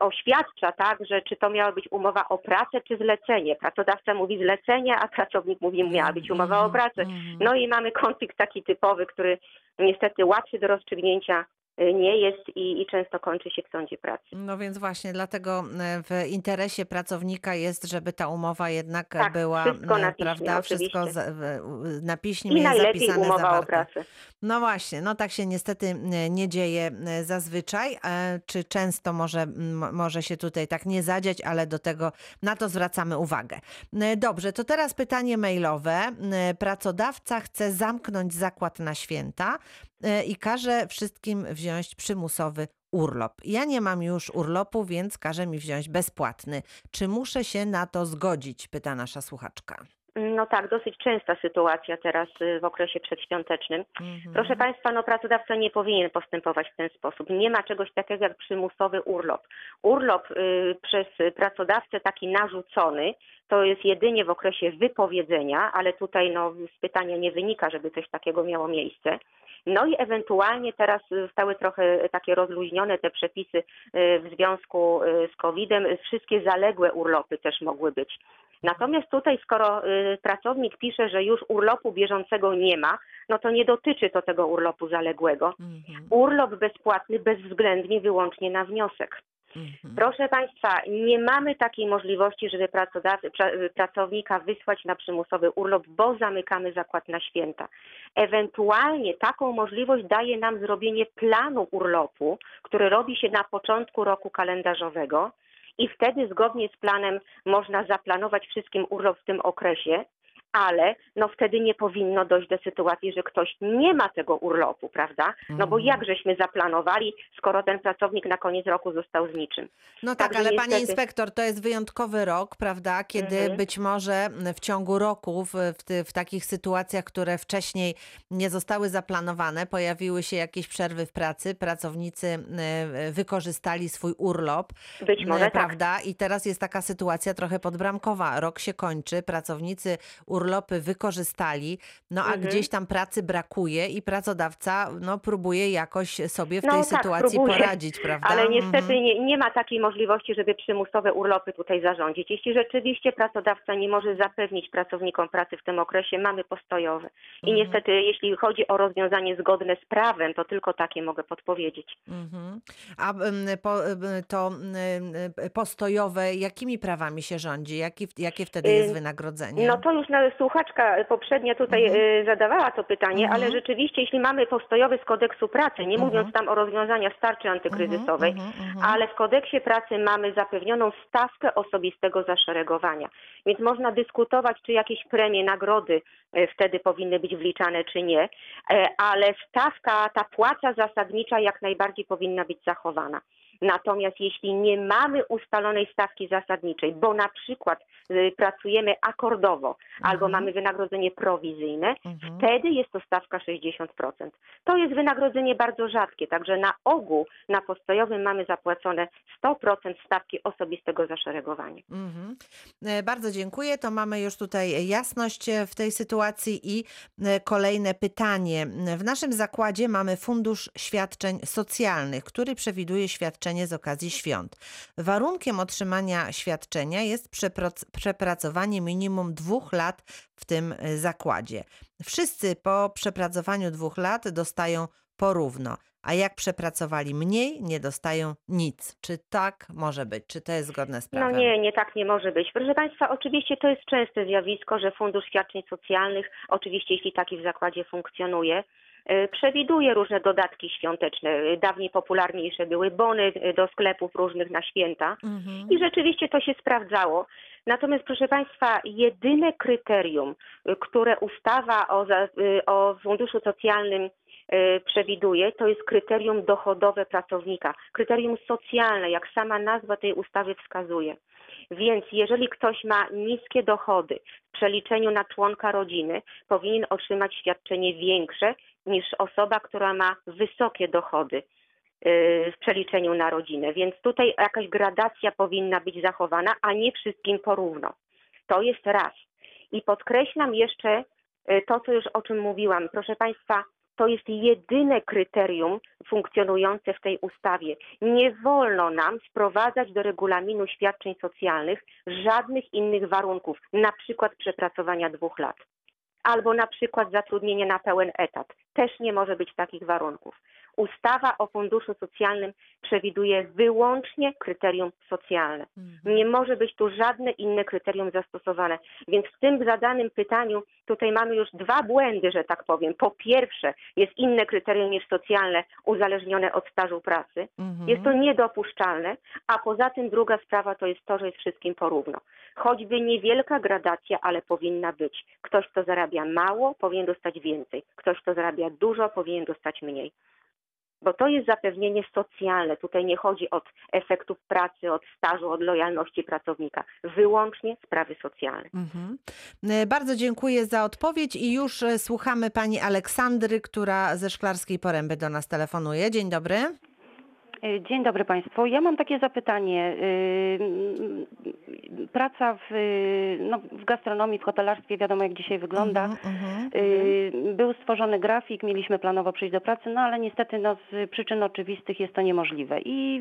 Speaker 2: oświadcza, tak, że czy to miała być umowa o pracę, czy zlecenie. Pracodawca mówi zlecenie, a pracownik mówi miała być umowa o pracę. No i mamy konflikt taki typowy, który niestety łatwy do rozstrzygnięcia nie jest i, i często kończy się w sądzie pracy.
Speaker 1: No więc właśnie dlatego e, w interesie pracownika jest, żeby ta umowa jednak
Speaker 2: Tak,
Speaker 1: była,
Speaker 2: wszystko
Speaker 1: e,
Speaker 2: na piśmie,
Speaker 1: prawda, wszystko w- na piśmie
Speaker 2: I najlepiej
Speaker 1: zapisane,
Speaker 2: umowa o
Speaker 1: zawarte.
Speaker 2: pracę.
Speaker 1: No właśnie, no tak się niestety e, nie dzieje zazwyczaj, czy często może, może się tutaj tak nie zadziać, ale do tego, na to zwracamy uwagę. Dobrze, to teraz pytanie mailowe. Pracodawca chce zamknąć zakład na święta i każe wszystkim wziąć przymusowy urlop. Ja nie mam już urlopu, więc każe mi wziąć bezpłatny. Czy muszę się na to zgodzić? Pyta nasza słuchaczka.
Speaker 2: No tak, dosyć częsta sytuacja teraz y, w okresie przedświątecznym.
Speaker 1: Mhm.
Speaker 2: Proszę Państwa, no pracodawca nie powinien postępować w ten sposób. Nie ma czegoś takiego jak przymusowy urlop. Urlop y, przez pracodawcę taki narzucony to jest jedynie w okresie wypowiedzenia, ale tutaj no, z pytania nie wynika, żeby coś takiego miało miejsce. No i ewentualnie teraz zostały trochę takie rozluźnione te przepisy y, w związku y, z COVID-em. Wszystkie zaległe urlopy też mogły być. Natomiast tutaj, skoro y, pracownik pisze, że już urlopu bieżącego nie ma, no to nie dotyczy to tego urlopu zaległego.
Speaker 1: Mhm,
Speaker 2: Urlop bezpłatny bezwzględnie wyłącznie na wniosek.
Speaker 1: Mhm.
Speaker 2: Proszę Państwa, nie mamy takiej możliwości, żeby pracownika wysłać na przymusowy urlop, bo zamykamy zakład na święta. Ewentualnie taką możliwość daje nam zrobienie planu urlopu, który robi się na początku roku kalendarzowego i wtedy zgodnie z planem można zaplanować wszystkim urlop w tym okresie, ale no wtedy nie powinno dojść do sytuacji, że ktoś nie ma tego urlopu, prawda? No bo
Speaker 1: Mhm.
Speaker 2: jak żeśmy zaplanowali, skoro ten pracownik na koniec roku został z niczym?
Speaker 1: No tak,
Speaker 2: Także
Speaker 1: ale pani
Speaker 2: niestety-
Speaker 1: inspektor, to jest wyjątkowy rok, prawda? Kiedy
Speaker 2: Mhm.
Speaker 1: być może w ciągu roku, w, w, w takich sytuacjach, które wcześniej nie zostały zaplanowane, pojawiły się jakieś przerwy w pracy, pracownicy e, wykorzystali swój urlop,
Speaker 2: Być może
Speaker 1: e,
Speaker 2: tak.
Speaker 1: prawda? I teraz jest taka sytuacja trochę podbramkowa. Rok się kończy, pracownicy urlopy wykorzystali, no a
Speaker 2: Mhm.
Speaker 1: gdzieś tam pracy brakuje i pracodawca no, próbuje jakoś sobie w
Speaker 2: No
Speaker 1: tej
Speaker 2: tak,
Speaker 1: sytuacji
Speaker 2: próbuje,
Speaker 1: poradzić, <laughs> prawda?
Speaker 2: Ale niestety
Speaker 1: Mhm.
Speaker 2: nie, nie ma takiej możliwości, żeby przymusowe urlopy tutaj zarządzić. Jeśli rzeczywiście pracodawca nie może zapewnić pracownikom pracy w tym okresie, mamy postojowe. I
Speaker 1: Mhm.
Speaker 2: niestety, jeśli chodzi o rozwiązanie zgodne z prawem, to tylko takie mogę podpowiedzieć.
Speaker 1: Mhm. A po, to postojowe, jakimi prawami się rządzi? Jaki, jakie wtedy jest
Speaker 2: Y,
Speaker 1: wynagrodzenie?
Speaker 2: No to już na słuchaczka poprzednia tutaj
Speaker 1: Mhm.
Speaker 2: y, zadawała to pytanie,
Speaker 1: Mhm.
Speaker 2: ale rzeczywiście, jeśli mamy postojowy z kodeksu pracy, nie
Speaker 1: Mhm.
Speaker 2: mówiąc tam o rozwiązaniach z tarczy antykryzysowej,
Speaker 1: Mhm, mhm,
Speaker 2: ale w kodeksie pracy mamy zapewnioną stawkę osobistego zaszeregowania. Więc można dyskutować, czy jakieś premie, nagrody e, wtedy powinny być wliczane, czy nie, E, ale stawka, ta płaca zasadnicza jak najbardziej powinna być zachowana. Natomiast jeśli nie mamy ustalonej stawki zasadniczej, bo na przykład y, pracujemy akordowo albo
Speaker 1: Mhm.
Speaker 2: mamy wynagrodzenie prowizyjne,
Speaker 1: Mhm.
Speaker 2: wtedy jest to stawka 60%. To jest wynagrodzenie bardzo rzadkie, także na ogół na postojowym mamy zapłacone 100% stawki osobistego zaszeregowania.
Speaker 1: Mhm. E, Bardzo dziękuję. To mamy już tutaj jasność e, w tej sytuacji i e, kolejne pytanie. W naszym zakładzie mamy Fundusz Świadczeń Socjalnych, który przewiduje świadczenie z okazji świąt. Warunkiem otrzymania świadczenia jest przeprac- przepracowanie minimum dwóch lat w tym e, zakładzie. Wszyscy po przepracowaniu dwóch lat dostają porówno. A jak przepracowali mniej, nie dostają nic. Czy tak może być? Czy to jest zgodne z
Speaker 2: No
Speaker 1: prawem?
Speaker 2: nie, nie tak nie może być. Proszę Państwa, oczywiście to jest częste zjawisko, że Fundusz Świadczeń Socjalnych, oczywiście jeśli taki w zakładzie funkcjonuje, y, przewiduje różne dodatki świąteczne. Y, Dawniej popularniejsze były bony y, do sklepów różnych na święta.
Speaker 1: Mhm.
Speaker 2: I rzeczywiście to się sprawdzało. Natomiast, proszę Państwa, jedyne kryterium, które ustawa o, o Funduszu Socjalnym przewiduje, to jest kryterium dochodowe pracownika, kryterium socjalne, jak sama nazwa tej ustawy wskazuje. Więc jeżeli ktoś ma niskie dochody w przeliczeniu na członka rodziny, powinien otrzymać świadczenie większe niż osoba, która ma wysokie dochody y, w przeliczeniu na rodzinę. Więc tutaj jakaś gradacja powinna być zachowana, a nie wszystkim porówno. To jest raz. I podkreślam jeszcze y, to, co już o czym mówiłam. Proszę Państwa, To jest jedyne kryterium funkcjonujące w tej ustawie. Nie wolno nam sprowadzać do regulaminu świadczeń socjalnych żadnych innych warunków, na przykład przepracowania dwóch lat albo na przykład zatrudnienie na pełen etat. Też nie może być takich warunków. Ustawa o funduszu socjalnym przewiduje wyłącznie kryterium socjalne. Nie może być tu żadne inne kryterium zastosowane. Więc w tym zadanym pytaniu tutaj mamy już dwa błędy, że tak powiem. Po pierwsze, jest inne kryterium niż socjalne, uzależnione od stażu pracy.
Speaker 1: Mhm.
Speaker 2: Jest to niedopuszczalne, a poza tym druga sprawa to jest to, że jest wszystkim porówno. Choćby niewielka gradacja, ale powinna być. Ktoś, kto zarabia mało, powinien dostać więcej. Ktoś, kto zarabia dużo, powinien dostać mniej. Bo to jest zapewnienie socjalne. Tutaj nie chodzi od efektów pracy, od stażu, od lojalności pracownika. Wyłącznie sprawy socjalne.
Speaker 1: Mhm. E, Bardzo dziękuję za odpowiedź i już e, słuchamy pani Aleksandry, która ze Szklarskiej Poręby do nas telefonuje. Dzień dobry.
Speaker 8: E, Dzień dobry Państwu. Ja mam takie zapytanie. Yy, Praca w, yy, no, w gastronomii, w hotelarstwie, wiadomo jak dzisiaj wygląda.
Speaker 1: Mhm, mhm.
Speaker 8: Yy, Był stworzony grafik, mieliśmy planowo przyjść do pracy, no ale niestety no, z przyczyn oczywistych jest to niemożliwe i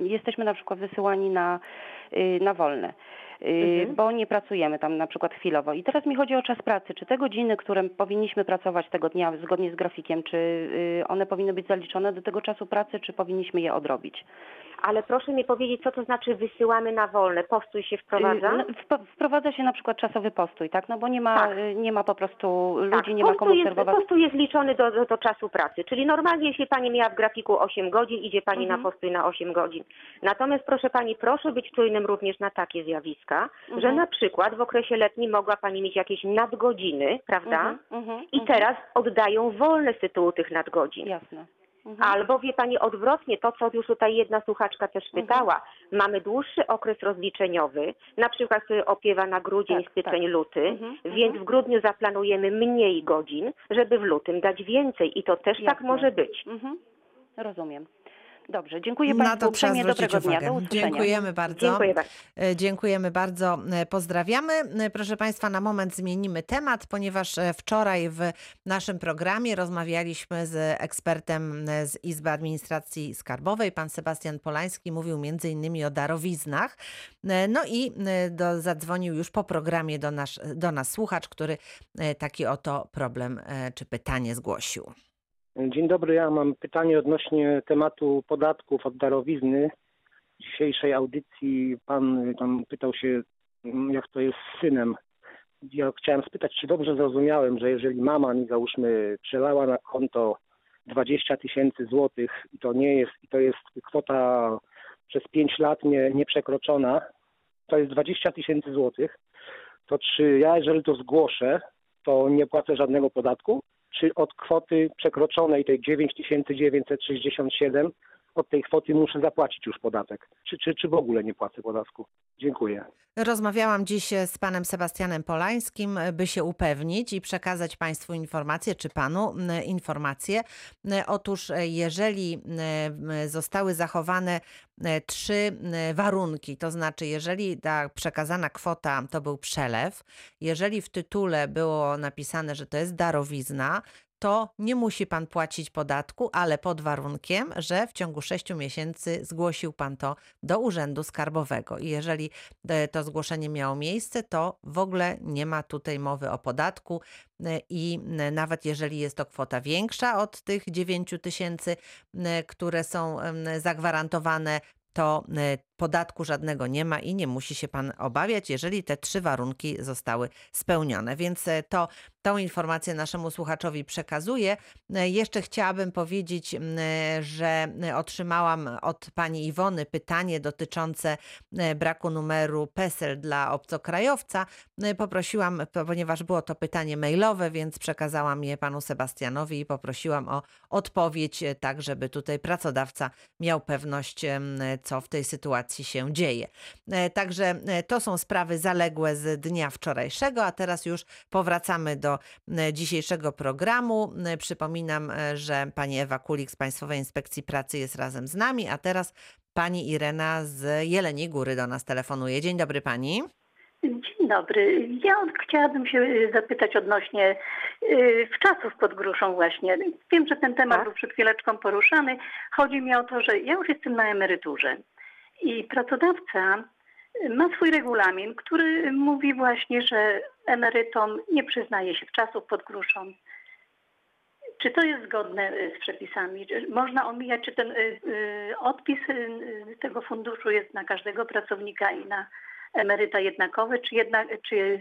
Speaker 8: yy, jesteśmy na przykład wysyłani na, yy, na wolne. Yy,
Speaker 2: Mhm.
Speaker 8: Bo nie pracujemy tam na przykład chwilowo. I teraz mi chodzi o czas pracy. Czy te godziny, które powinniśmy pracować tego dnia zgodnie z grafikiem, czy yy, one powinny być zaliczone do tego czasu pracy, czy powinniśmy je odrobić?
Speaker 2: Ale proszę mi powiedzieć, co to znaczy wysyłamy na wolne? Postój się wprowadza?
Speaker 8: Y, no, wp- Wprowadza się na przykład czasowy postój, tak? No bo nie ma,
Speaker 2: Tak.
Speaker 8: y, nie ma po prostu ludzi,
Speaker 2: Tak,
Speaker 8: nie ma komu
Speaker 2: jest,
Speaker 8: obserwować.
Speaker 2: postój jest liczony do, do, do czasu pracy, czyli normalnie jeśli Pani miała w grafiku 8 godzin, idzie Pani
Speaker 8: Mhm.
Speaker 2: na postój na 8 godzin. Natomiast proszę Pani, proszę być czujnym również na takie zjawiska, że
Speaker 8: Mhm.
Speaker 2: na przykład w okresie letnim mogła Pani mieć jakieś nadgodziny, prawda?
Speaker 8: Mhm, mhm,
Speaker 2: I
Speaker 8: mhm.
Speaker 2: teraz oddają wolne z tytułu tych nadgodzin.
Speaker 8: Jasne. Mhm.
Speaker 2: Albo wie Pani odwrotnie, to co już tutaj jedna słuchaczka też
Speaker 8: Mhm.
Speaker 2: pytała, mamy dłuższy okres rozliczeniowy, na przykład opiewa na grudzień,
Speaker 8: Tak,
Speaker 2: styczeń,
Speaker 8: tak.
Speaker 2: luty,
Speaker 8: Mhm,
Speaker 2: więc
Speaker 8: mhm.
Speaker 2: w grudniu zaplanujemy mniej godzin, żeby w lutym dać więcej i to też tak
Speaker 8: Jasne.
Speaker 2: może być.
Speaker 8: Mhm. Rozumiem. Dobrze, dziękuję
Speaker 1: Na
Speaker 8: Państwu
Speaker 1: to trzeba
Speaker 8: uprzejmie, dobrego dnia,
Speaker 1: uwagę.
Speaker 8: do usłyszenia.
Speaker 1: Dziękujemy bardzo.
Speaker 2: Dziękuję bardzo.
Speaker 1: E, Dziękujemy bardzo, e, pozdrawiamy. E, Proszę Państwa, na moment zmienimy temat, ponieważ wczoraj w naszym programie rozmawialiśmy z ekspertem z Izby Administracji Skarbowej, pan Sebastian Polański, mówił między innymi o darowiznach. No i do, zadzwonił już po programie do, nasz, do nas słuchacz, który taki oto problem czy pytanie zgłosił.
Speaker 9: Dzień dobry, ja mam pytanie odnośnie tematu podatków od darowizny. W dzisiejszej audycji pan tam pytał się, mm, jak to jest z synem. Ja chciałem spytać, czy dobrze zrozumiałem, że jeżeli mama mi załóżmy przelała na konto 20 tysięcy złotych i to nie jest, i to jest kwota przez 5 lat nie, nieprzekroczona, to jest 20 tysięcy złotych, to czy ja, jeżeli to zgłoszę, to nie płacę żadnego podatku? Czy od kwoty przekroczonej tej 9967 od tej kwoty muszę zapłacić już podatek, czy, czy, czy w ogóle nie płacę podatku. Dziękuję.
Speaker 1: Rozmawiałam dziś z panem Sebastianem Polańskim, by się upewnić i przekazać państwu informację, czy panu informację. Otóż, e, jeżeli zostały zachowane e, trzy warunki, to znaczy, jeżeli ta przekazana kwota to był przelew, jeżeli w tytule było napisane, że to jest darowizna, to nie musi pan płacić podatku, ale pod warunkiem, że w ciągu 6 miesięcy zgłosił pan to do Urzędu Skarbowego. I jeżeli e, to zgłoszenie miało miejsce, to w ogóle nie ma tutaj mowy o podatku e, i e, nawet jeżeli jest to kwota większa od tych 9 tysięcy, które są zagwarantowane, to podatku żadnego nie ma i nie musi się pan obawiać, jeżeli te trzy warunki zostały spełnione. Więc to tą informację naszemu słuchaczowi przekazuję. E, Jeszcze chciałabym powiedzieć, e, że otrzymałam od pani Iwony pytanie dotyczące e, braku numeru PESEL dla obcokrajowca. Poprosiłam, po- ponieważ było to pytanie mailowe, więc przekazałam je panu Sebastianowi i poprosiłam o odpowiedź, tak żeby tutaj pracodawca miał pewność, co w tej sytuacji się dzieje. Także to są sprawy zaległe z dnia wczorajszego, a teraz już powracamy do e, dzisiejszego programu. E, Przypominam, e, że pani Ewa Kulik z Państwowej Inspekcji Pracy jest razem z nami, a teraz pani Irena z Jeleniej Góry do nas telefonuje. Dzień dobry pani.
Speaker 10: Dzień dobry. Ja chciałabym się zapytać odnośnie wczasów pod gruszą właśnie. Wiem, że ten temat
Speaker 2: Tak.
Speaker 10: był przed chwileczką poruszany. Chodzi mi o to, że ja już jestem na emeryturze i pracodawca ma swój regulamin, który mówi właśnie, że emerytom nie przyznaje się wczasów pod gruszą. Czy to jest zgodne y, z przepisami? Czy Można omijać, czy ten y, y, odpis tego funduszu jest na każdego pracownika i na emeryta jednakowy, czy jednak, czy,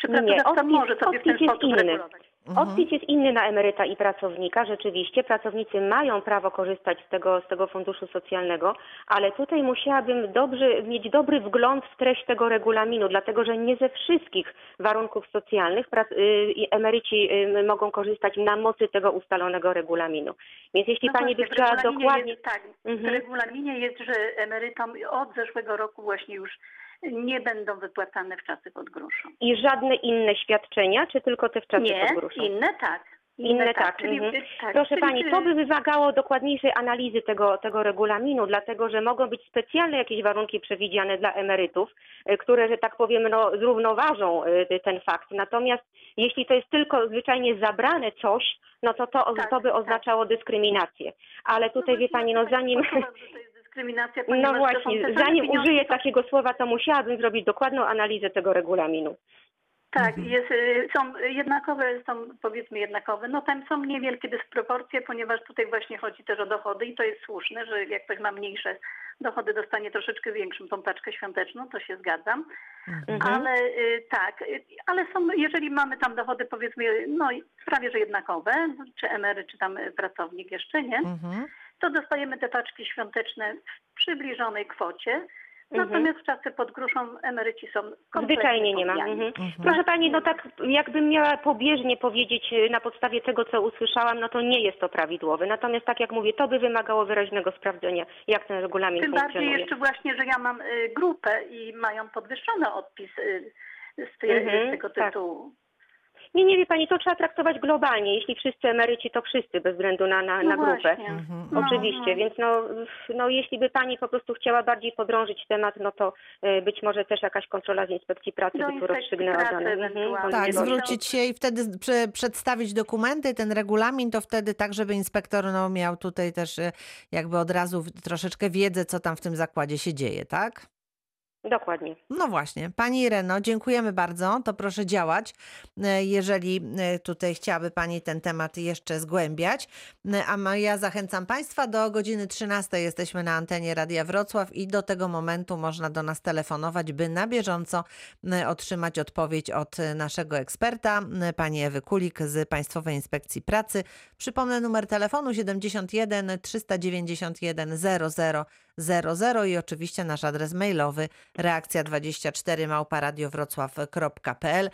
Speaker 10: czy
Speaker 2: Nie,
Speaker 10: pracodawca
Speaker 2: odpis-
Speaker 10: może sobie w ten sposób regulować?
Speaker 1: Mhm.
Speaker 2: Odpis jest inny na emeryta i pracownika. Rzeczywiście pracownicy mają prawo korzystać z tego, z tego funduszu socjalnego, ale tutaj musiałabym dobrze, mieć dobry wgląd w treść tego regulaminu, dlatego że nie ze wszystkich warunków socjalnych prac, y, emeryci y, mogą korzystać na mocy tego ustalonego regulaminu. Więc jeśli
Speaker 10: No
Speaker 2: Pani by
Speaker 10: właśnie, w
Speaker 2: chciała dokładnie...
Speaker 10: Jest, tak, w
Speaker 2: Mhm.
Speaker 10: regulaminie jest, że emerytom od zeszłego roku właśnie już nie będą wypłacane wczasy pod gruszą.
Speaker 2: I żadne inne świadczenia, czy tylko te wczasy
Speaker 10: Nie,
Speaker 2: pod gruszą?
Speaker 10: inne tak.
Speaker 2: Inne tak.
Speaker 10: Czyli,
Speaker 2: mhm.
Speaker 10: tak
Speaker 2: Proszę
Speaker 10: czyli,
Speaker 2: Pani, to by wymagało dokładniejszej analizy tego, tego regulaminu, dlatego że mogą być specjalne jakieś warunki przewidziane dla emerytów, y, które, że tak powiem, no, zrównoważą y, ten fakt. Natomiast jeśli to jest tylko zwyczajnie zabrane coś, no to to,
Speaker 10: Tak,
Speaker 2: to by
Speaker 10: tak.
Speaker 2: oznaczało dyskryminację. Ale tutaj, wie Pani, no zanim...
Speaker 10: Dyskryminacja,
Speaker 2: No
Speaker 10: ponieważ to są
Speaker 2: właśnie, zanim
Speaker 10: pieniądze,
Speaker 2: użyję takiego słowa, to musiałabym zrobić dokładną analizę tego regulaminu.
Speaker 10: Tak, jest, y, są jednakowe, są powiedzmy jednakowe. No tam są niewielkie dysproporcje, ponieważ tutaj właśnie chodzi też o dochody i to jest słuszne, że jak ktoś ma mniejsze dochody, dostanie troszeczkę większą tą paczkę świąteczną, to się zgadzam.
Speaker 2: Mhm.
Speaker 10: Ale y, tak, y, ale są, jeżeli mamy tam dochody powiedzmy, no prawie że jednakowe, czy emery, czy tam pracownik jeszcze nie,
Speaker 1: Mhm.
Speaker 10: To dostajemy te paczki świąteczne w przybliżonej kwocie.
Speaker 2: Mhm.
Speaker 10: Natomiast w czasy pod gruszą emeryci są kompletnie
Speaker 2: Zwyczajnie nie ma. Mhm.
Speaker 1: Mhm.
Speaker 2: Proszę Pani, no tak jakbym miała pobieżnie powiedzieć y, na podstawie tego, co usłyszałam, no to nie jest to prawidłowe. Natomiast tak jak mówię, to by wymagało wyraźnego sprawdzenia, jak ten regulamin
Speaker 10: Tym bardziej
Speaker 2: funkcjonuje.
Speaker 10: jeszcze właśnie, że ja mam y, grupę i mają podwyższony odpis y, z, te,
Speaker 2: Mhm,
Speaker 10: z tego
Speaker 2: tak. Nie, nie wie Pani, to trzeba traktować globalnie. Jeśli wszyscy emeryci, to wszyscy, bez względu na, na,
Speaker 10: No
Speaker 2: na grupę.
Speaker 10: właśnie.
Speaker 1: Mhm.
Speaker 10: No,
Speaker 2: Oczywiście,
Speaker 10: no.
Speaker 2: więc no, no jeśli by Pani po prostu chciała bardziej podrążyć temat, no to y, być może też jakaś kontrola z inspekcji pracy
Speaker 10: Do
Speaker 2: by tu rozstrzygnęła dane.
Speaker 10: ewentualnie.
Speaker 1: Tak, zwrócić się i wtedy prze, przedstawić dokumenty, ten regulamin, to wtedy tak, żeby inspektor no, miał tutaj też e, jakby od razu troszeczkę wiedzę, co tam w tym zakładzie się dzieje, tak?
Speaker 2: Dokładnie.
Speaker 1: No właśnie. Pani Ireno, dziękujemy bardzo. To proszę działać, e, jeżeli e, tutaj chciałaby Pani ten temat jeszcze zgłębiać. E, A ja zachęcam Państwa do godziny 13 jesteśmy na antenie Radia Wrocław i do tego momentu można do nas telefonować, by na bieżąco otrzymać odpowiedź od naszego eksperta, pani Ewy Kulik z Państwowej Inspekcji Pracy. Przypomnę numer telefonu 71 391 00 00 i oczywiście nasz adres mailowy reakcja24 małparadiowrocław.pl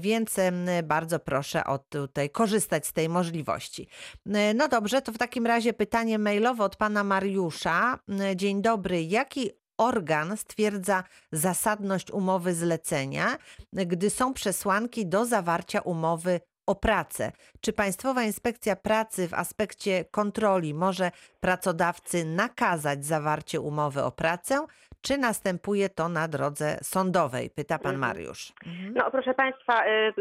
Speaker 1: więc bardzo proszę o tutaj korzystać z tej możliwości. E, No dobrze, to w takim razie pytanie mailowe od pana Mariusza. Dzień dobry, jaki organ stwierdza zasadność umowy zlecenia, gdy są przesłanki do zawarcia umowy o pracę. Czy Państwowa Inspekcja Pracy w aspekcie kontroli może pracodawcy nakazać zawarcie umowy o pracę, czy następuje to na drodze sądowej? Pyta pan
Speaker 2: Mhm.
Speaker 1: Mariusz. Mhm.
Speaker 2: No proszę Państwa, y,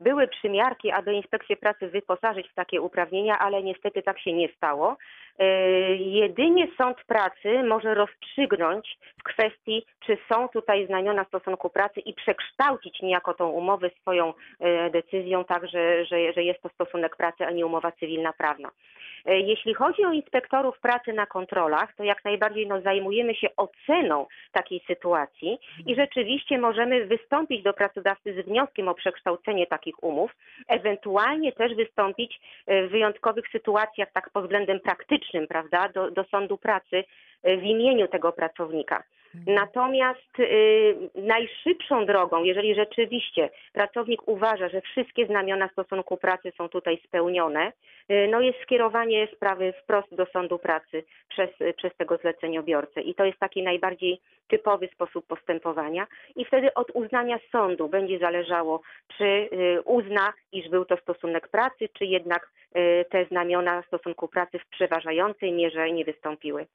Speaker 2: były przymiarki, aby inspekcję pracy wyposażyć w takie uprawnienia, ale niestety tak się nie stało. Y, Jedynie sąd pracy może rozstrzygnąć w kwestii, czy są tutaj znamiona stosunku pracy i przekształcić niejako tą umowę swoją y, decyzją tak, że, że, że jest to stosunek pracy, a nie umowa cywilna prawna. Y, Jeśli chodzi o inspektorów pracy na kontrolach, to jak najbardziej no, zajmujemy się oceną takiej sytuacji i rzeczywiście możemy wystąpić do pracodawcy z wnioskiem o przekształcenie takich umów, ewentualnie też wystąpić e, w wyjątkowych sytuacjach, tak pod względem praktycznym, prawda, do, do sądu pracy e, w imieniu tego pracownika. Natomiast y, najszybszą drogą, jeżeli rzeczywiście pracownik uważa, że wszystkie znamiona stosunku pracy są tutaj spełnione, y, no jest skierowanie sprawy wprost do sądu pracy przez, przez tego zleceniobiorcę. I to jest taki najbardziej typowy sposób postępowania. I wtedy od uznania sądu będzie zależało, czy y, uzna, iż był to stosunek pracy, czy jednak y, te znamiona stosunku pracy w przeważającej mierze nie wystąpiły.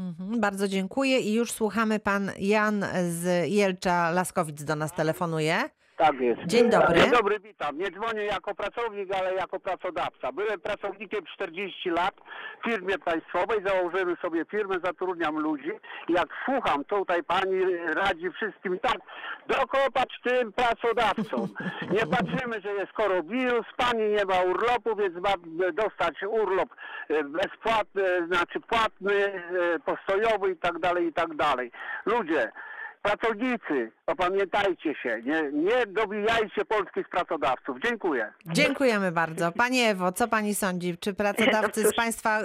Speaker 1: Mhm, bardzo dziękuję i już słuchamy. Pan Jan z Jelcza Laskowic do nas telefonuje.
Speaker 11: Tak jest.
Speaker 1: Dzień dobry.
Speaker 11: Dzień dobry, witam. Nie dzwonię jako pracownik, ale jako pracodawca. Byłem pracownikiem 40 lat w firmie państwowej, założyłem sobie firmę, zatrudniam ludzi. Jak słucham tutaj pani radzi wszystkim tak, dokopać tym pracodawcom. Nie patrzymy, że jest koronawirus, pani nie ma urlopu, więc ma dostać urlop e, bezpłatny, znaczy płatny, e, postojowy i tak dalej, i tak dalej. Ludzie, Pracownicy, opamiętajcie się, nie, nie dobijajcie polskich pracodawców. Dziękuję.
Speaker 1: Dziękujemy bardzo. Pani Ewo, co pani sądzi? Czy pracodawcy z państwa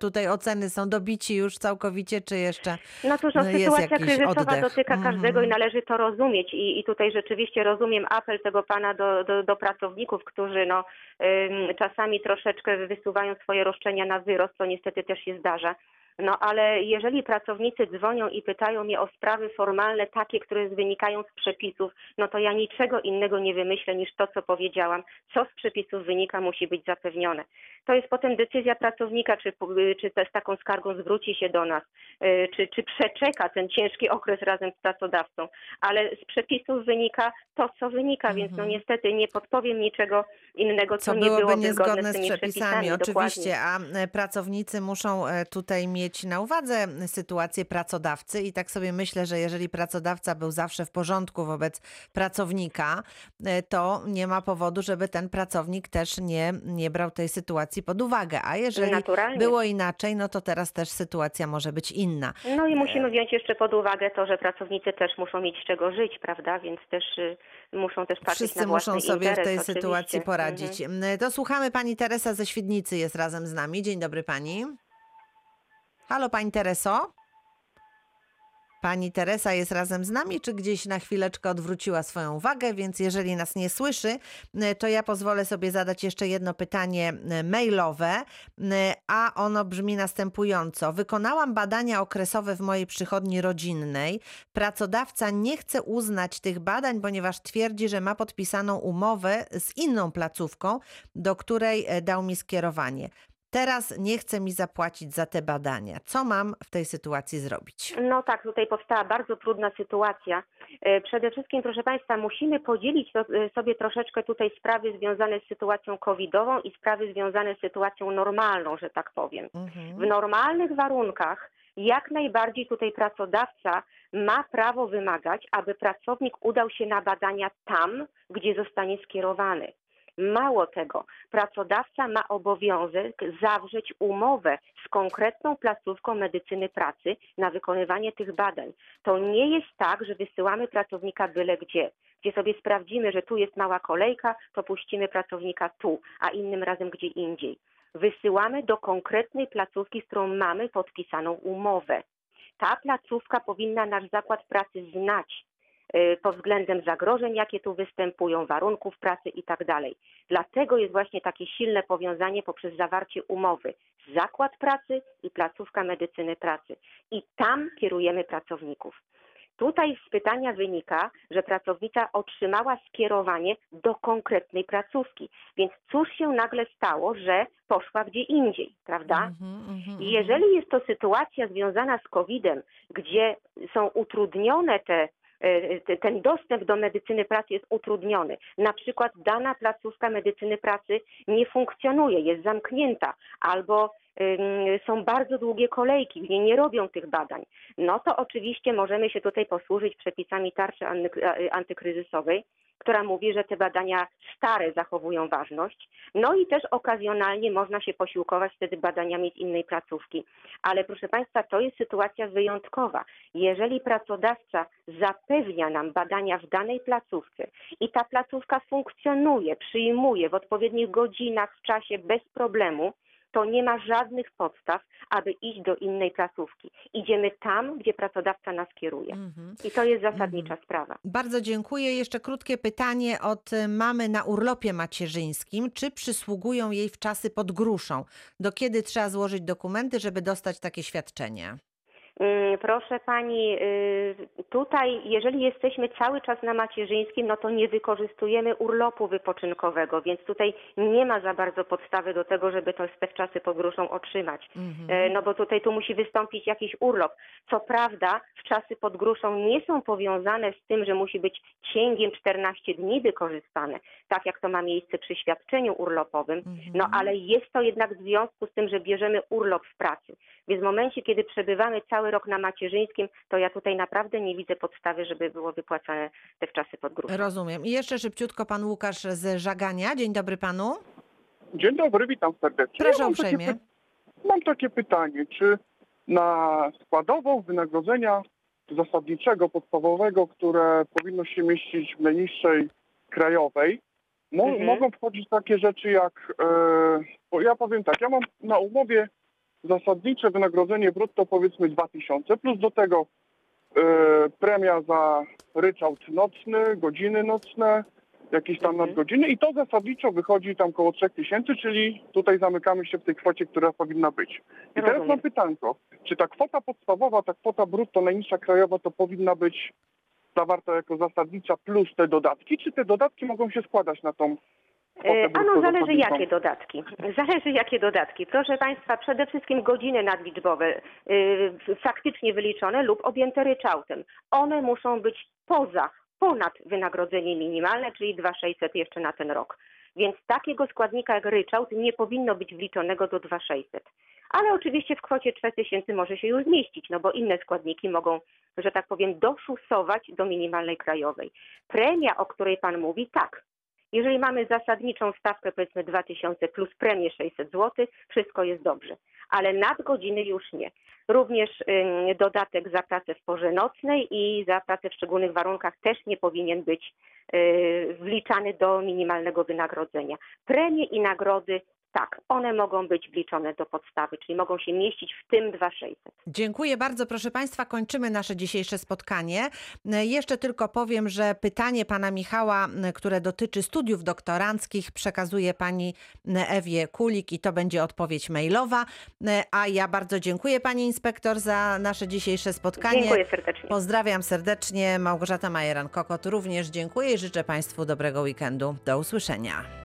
Speaker 1: tutaj oceny są dobici już całkowicie, czy jeszcze
Speaker 2: No cóż, no,
Speaker 1: no, jest
Speaker 2: sytuacja
Speaker 1: jakiś
Speaker 2: kryzysowa
Speaker 1: oddech?
Speaker 2: dotyka każdego
Speaker 1: Mhm.
Speaker 2: i należy to rozumieć. I, I tutaj rzeczywiście rozumiem apel tego pana do, do, do pracowników, którzy no, ym, czasami troszeczkę wysuwają swoje roszczenia na wyrost, to niestety też się zdarza. No ale jeżeli pracownicy dzwonią i pytają mnie o sprawy formalne, takie, które wynikają z przepisów, no to ja niczego innego nie wymyślę niż to, co powiedziałam. Co z przepisów wynika, musi być zapewnione. To jest potem decyzja pracownika, czy, czy z taką skargą zwróci się do nas, y, czy, czy przeczeka ten ciężki okres razem z pracodawcą. Ale z przepisów wynika to, co wynika, więc no niestety nie podpowiem niczego innego, co,
Speaker 1: Co
Speaker 2: nie
Speaker 1: byłoby
Speaker 2: byłoby
Speaker 1: niezgodne
Speaker 2: zgodne
Speaker 1: z
Speaker 2: tymi
Speaker 1: przepisami,
Speaker 2: dokładnie.
Speaker 1: oczywiście, a e, pracownicy muszą e, tutaj mieć na uwadze sytuację pracodawcy i tak sobie myślę, że jeżeli pracodawca był zawsze w porządku wobec pracownika, e, to nie ma powodu, żeby ten pracownik też nie, nie brał tej sytuacji pod uwagę, a jeżeli
Speaker 2: Naturalnie.
Speaker 1: było inaczej, no to teraz też sytuacja może być inna.
Speaker 2: No i musimy wziąć jeszcze pod uwagę to, że pracownicy też muszą mieć z czego żyć, prawda? Więc też y, muszą też patrzeć
Speaker 1: Wszyscy
Speaker 2: na własny
Speaker 1: muszą sobie w
Speaker 2: interes,
Speaker 1: tej
Speaker 2: oczywiście.
Speaker 1: sytuacji poradzić.
Speaker 2: Mhm.
Speaker 1: To słuchamy pani Teresa ze Świdnicy jest razem z nami. Dzień dobry pani. Halo pani Tereso? Pani Teresa jest razem z nami, czy gdzieś na chwileczkę odwróciła swoją uwagę, więc jeżeli nas nie słyszy, y, to ja pozwolę sobie zadać jeszcze jedno pytanie y, mailowe, y, a ono brzmi następująco. Wykonałam badania okresowe w mojej przychodni rodzinnej. Pracodawca nie chce uznać tych badań, ponieważ twierdzi, że ma podpisaną umowę z inną placówką, do której e, dał mi skierowanie. Teraz nie chce mi zapłacić za te badania. Co mam w tej sytuacji zrobić?
Speaker 2: No tak, tutaj powstała bardzo trudna sytuacja. E, Przede wszystkim, proszę Państwa, musimy podzielić e, sobie troszeczkę tutaj sprawy związane z sytuacją covidową i sprawy związane z sytuacją normalną, że tak powiem. W normalnych warunkach jak najbardziej tutaj pracodawca ma prawo wymagać, aby pracownik udał się na badania tam, gdzie zostanie skierowany. Mało tego, pracodawca ma obowiązek zawrzeć umowę z konkretną placówką medycyny pracy na wykonywanie tych badań. To nie jest tak, że wysyłamy pracownika byle gdzie, gdzie sobie sprawdzimy, że tu jest mała kolejka, to puścimy pracownika tu, a innym razem gdzie indziej. Wysyłamy do konkretnej placówki, z którą mamy podpisaną umowę. Ta placówka powinna nasz zakład pracy znać pod względem zagrożeń, jakie tu występują, warunków pracy i tak dalej. Dlatego jest właśnie takie silne powiązanie poprzez zawarcie umowy zakład pracy i placówka medycyny pracy. I tam kierujemy pracowników. Tutaj z pytania wynika, że pracownica otrzymała skierowanie do konkretnej placówki. Więc cóż się nagle stało, że poszła gdzie indziej, prawda?
Speaker 1: Mhm,
Speaker 2: I jeżeli jest to sytuacja związana z COVID-em, gdzie są utrudnione te- ten dostęp do medycyny pracy jest utrudniony. Na przykład dana placówka medycyny pracy nie funkcjonuje, jest zamknięta albo są bardzo długie kolejki, gdzie nie robią tych badań. No to oczywiście możemy się tutaj posłużyć przepisami tarczy a- antykryzysowej, która mówi, że te badania stare zachowują ważność. No i też okazjonalnie można się posiłkować wtedy badaniami z innej placówki. Ale proszę Państwa, to jest sytuacja wyjątkowa. Jeżeli pracodawca zapewnia nam badania w danej placówce i ta placówka funkcjonuje, przyjmuje w odpowiednich godzinach, w czasie bez problemu, to nie ma żadnych podstaw, aby iść do innej placówki. Idziemy tam, gdzie pracodawca nas kieruje.
Speaker 1: Mhm.
Speaker 2: I to jest zasadnicza sprawa.
Speaker 1: Bardzo dziękuję. Jeszcze krótkie pytanie od y, mamy na urlopie macierzyńskim. Czy przysługują jej w czasy pod gruszą? Do kiedy trzeba złożyć dokumenty, żeby dostać takie świadczenie?
Speaker 2: Mm, Proszę pani, y, tutaj jeżeli jesteśmy cały czas na macierzyńskim, no to nie wykorzystujemy urlopu wypoczynkowego, więc tutaj nie ma za bardzo podstawy do tego, żeby to te wczasy pod gruszą otrzymać. E, No bo tutaj tu musi wystąpić jakiś urlop. Co prawda wczasy pod gruszą nie są powiązane z tym, że musi być cięgiem 14 dni wykorzystane, tak jak to ma miejsce przy świadczeniu urlopowym, no ale jest to jednak w związku z tym, że bierzemy urlop w pracy. Więc w momencie, kiedy przebywamy cały rok na macierzyńskim, to ja tutaj naprawdę nie widzę podstawy, żeby było wypłacane te wczasy pod.
Speaker 1: Rozumiem. I jeszcze szybciutko pan Łukasz z Żagania. Dzień dobry panu.
Speaker 12: Dzień dobry, witam serdecznie.
Speaker 1: Proszę
Speaker 12: Ja mam
Speaker 1: uprzejmie.
Speaker 12: py- Mam takie pytanie, czy na składową wynagrodzenia zasadniczego, podstawowego, które powinno się mieścić w najniższej krajowej, mo-
Speaker 2: Mhm.
Speaker 12: mogą wchodzić takie rzeczy jak, e, bo ja powiem tak, ja mam na umowie zasadnicze wynagrodzenie brutto powiedzmy 2000, plus do tego e, premia za ryczałt nocny, godziny nocne, jakieś tam
Speaker 2: Mhm.
Speaker 12: nadgodziny i to zasadniczo wychodzi tam koło 3000, czyli tutaj zamykamy się w tej kwocie, która powinna być. I teraz mam pytanko, czy ta kwota podstawowa, ta kwota brutto najniższa krajowa to powinna być zawarta jako zasadnicza plus te dodatki, czy te dodatki mogą się składać na tą
Speaker 2: Ano zależy jakie dodatki. Zależy jakie dodatki. Proszę Państwa, przede wszystkim godziny nadliczbowe y, faktycznie wyliczone lub objęte ryczałtem. One muszą być poza, ponad wynagrodzenie minimalne, czyli 2600 jeszcze na ten rok. Więc takiego składnika jak ryczałt nie powinno być wliczonego do 2600. Ale oczywiście w kwocie 3000 może się już zmieścić, no bo inne składniki mogą, że tak powiem, doszusować do minimalnej krajowej. Premia, o której Pan mówi, tak, jeżeli mamy zasadniczą stawkę powiedzmy 2000 plus premię 600 zł, wszystko jest dobrze. Ale nadgodziny już nie. Również dodatek za pracę w porze nocnej i za pracę w szczególnych warunkach też nie powinien być y, wliczany do minimalnego wynagrodzenia. Premie i nagrody tak, one mogą być wliczone do podstawy, czyli mogą się mieścić w tym 2600.
Speaker 1: Dziękuję bardzo. Proszę Państwa, kończymy nasze dzisiejsze spotkanie. Jeszcze tylko powiem, że pytanie pana Michała, które dotyczy studiów doktoranckich, przekazuje pani Ewie Kulik i to będzie odpowiedź mailowa. A ja bardzo dziękuję pani inspektor za nasze dzisiejsze spotkanie.
Speaker 2: Dziękuję serdecznie.
Speaker 1: Pozdrawiam serdecznie. Małgorzata Majeran-Kokot również dziękuję i życzę Państwu dobrego weekendu. Do usłyszenia.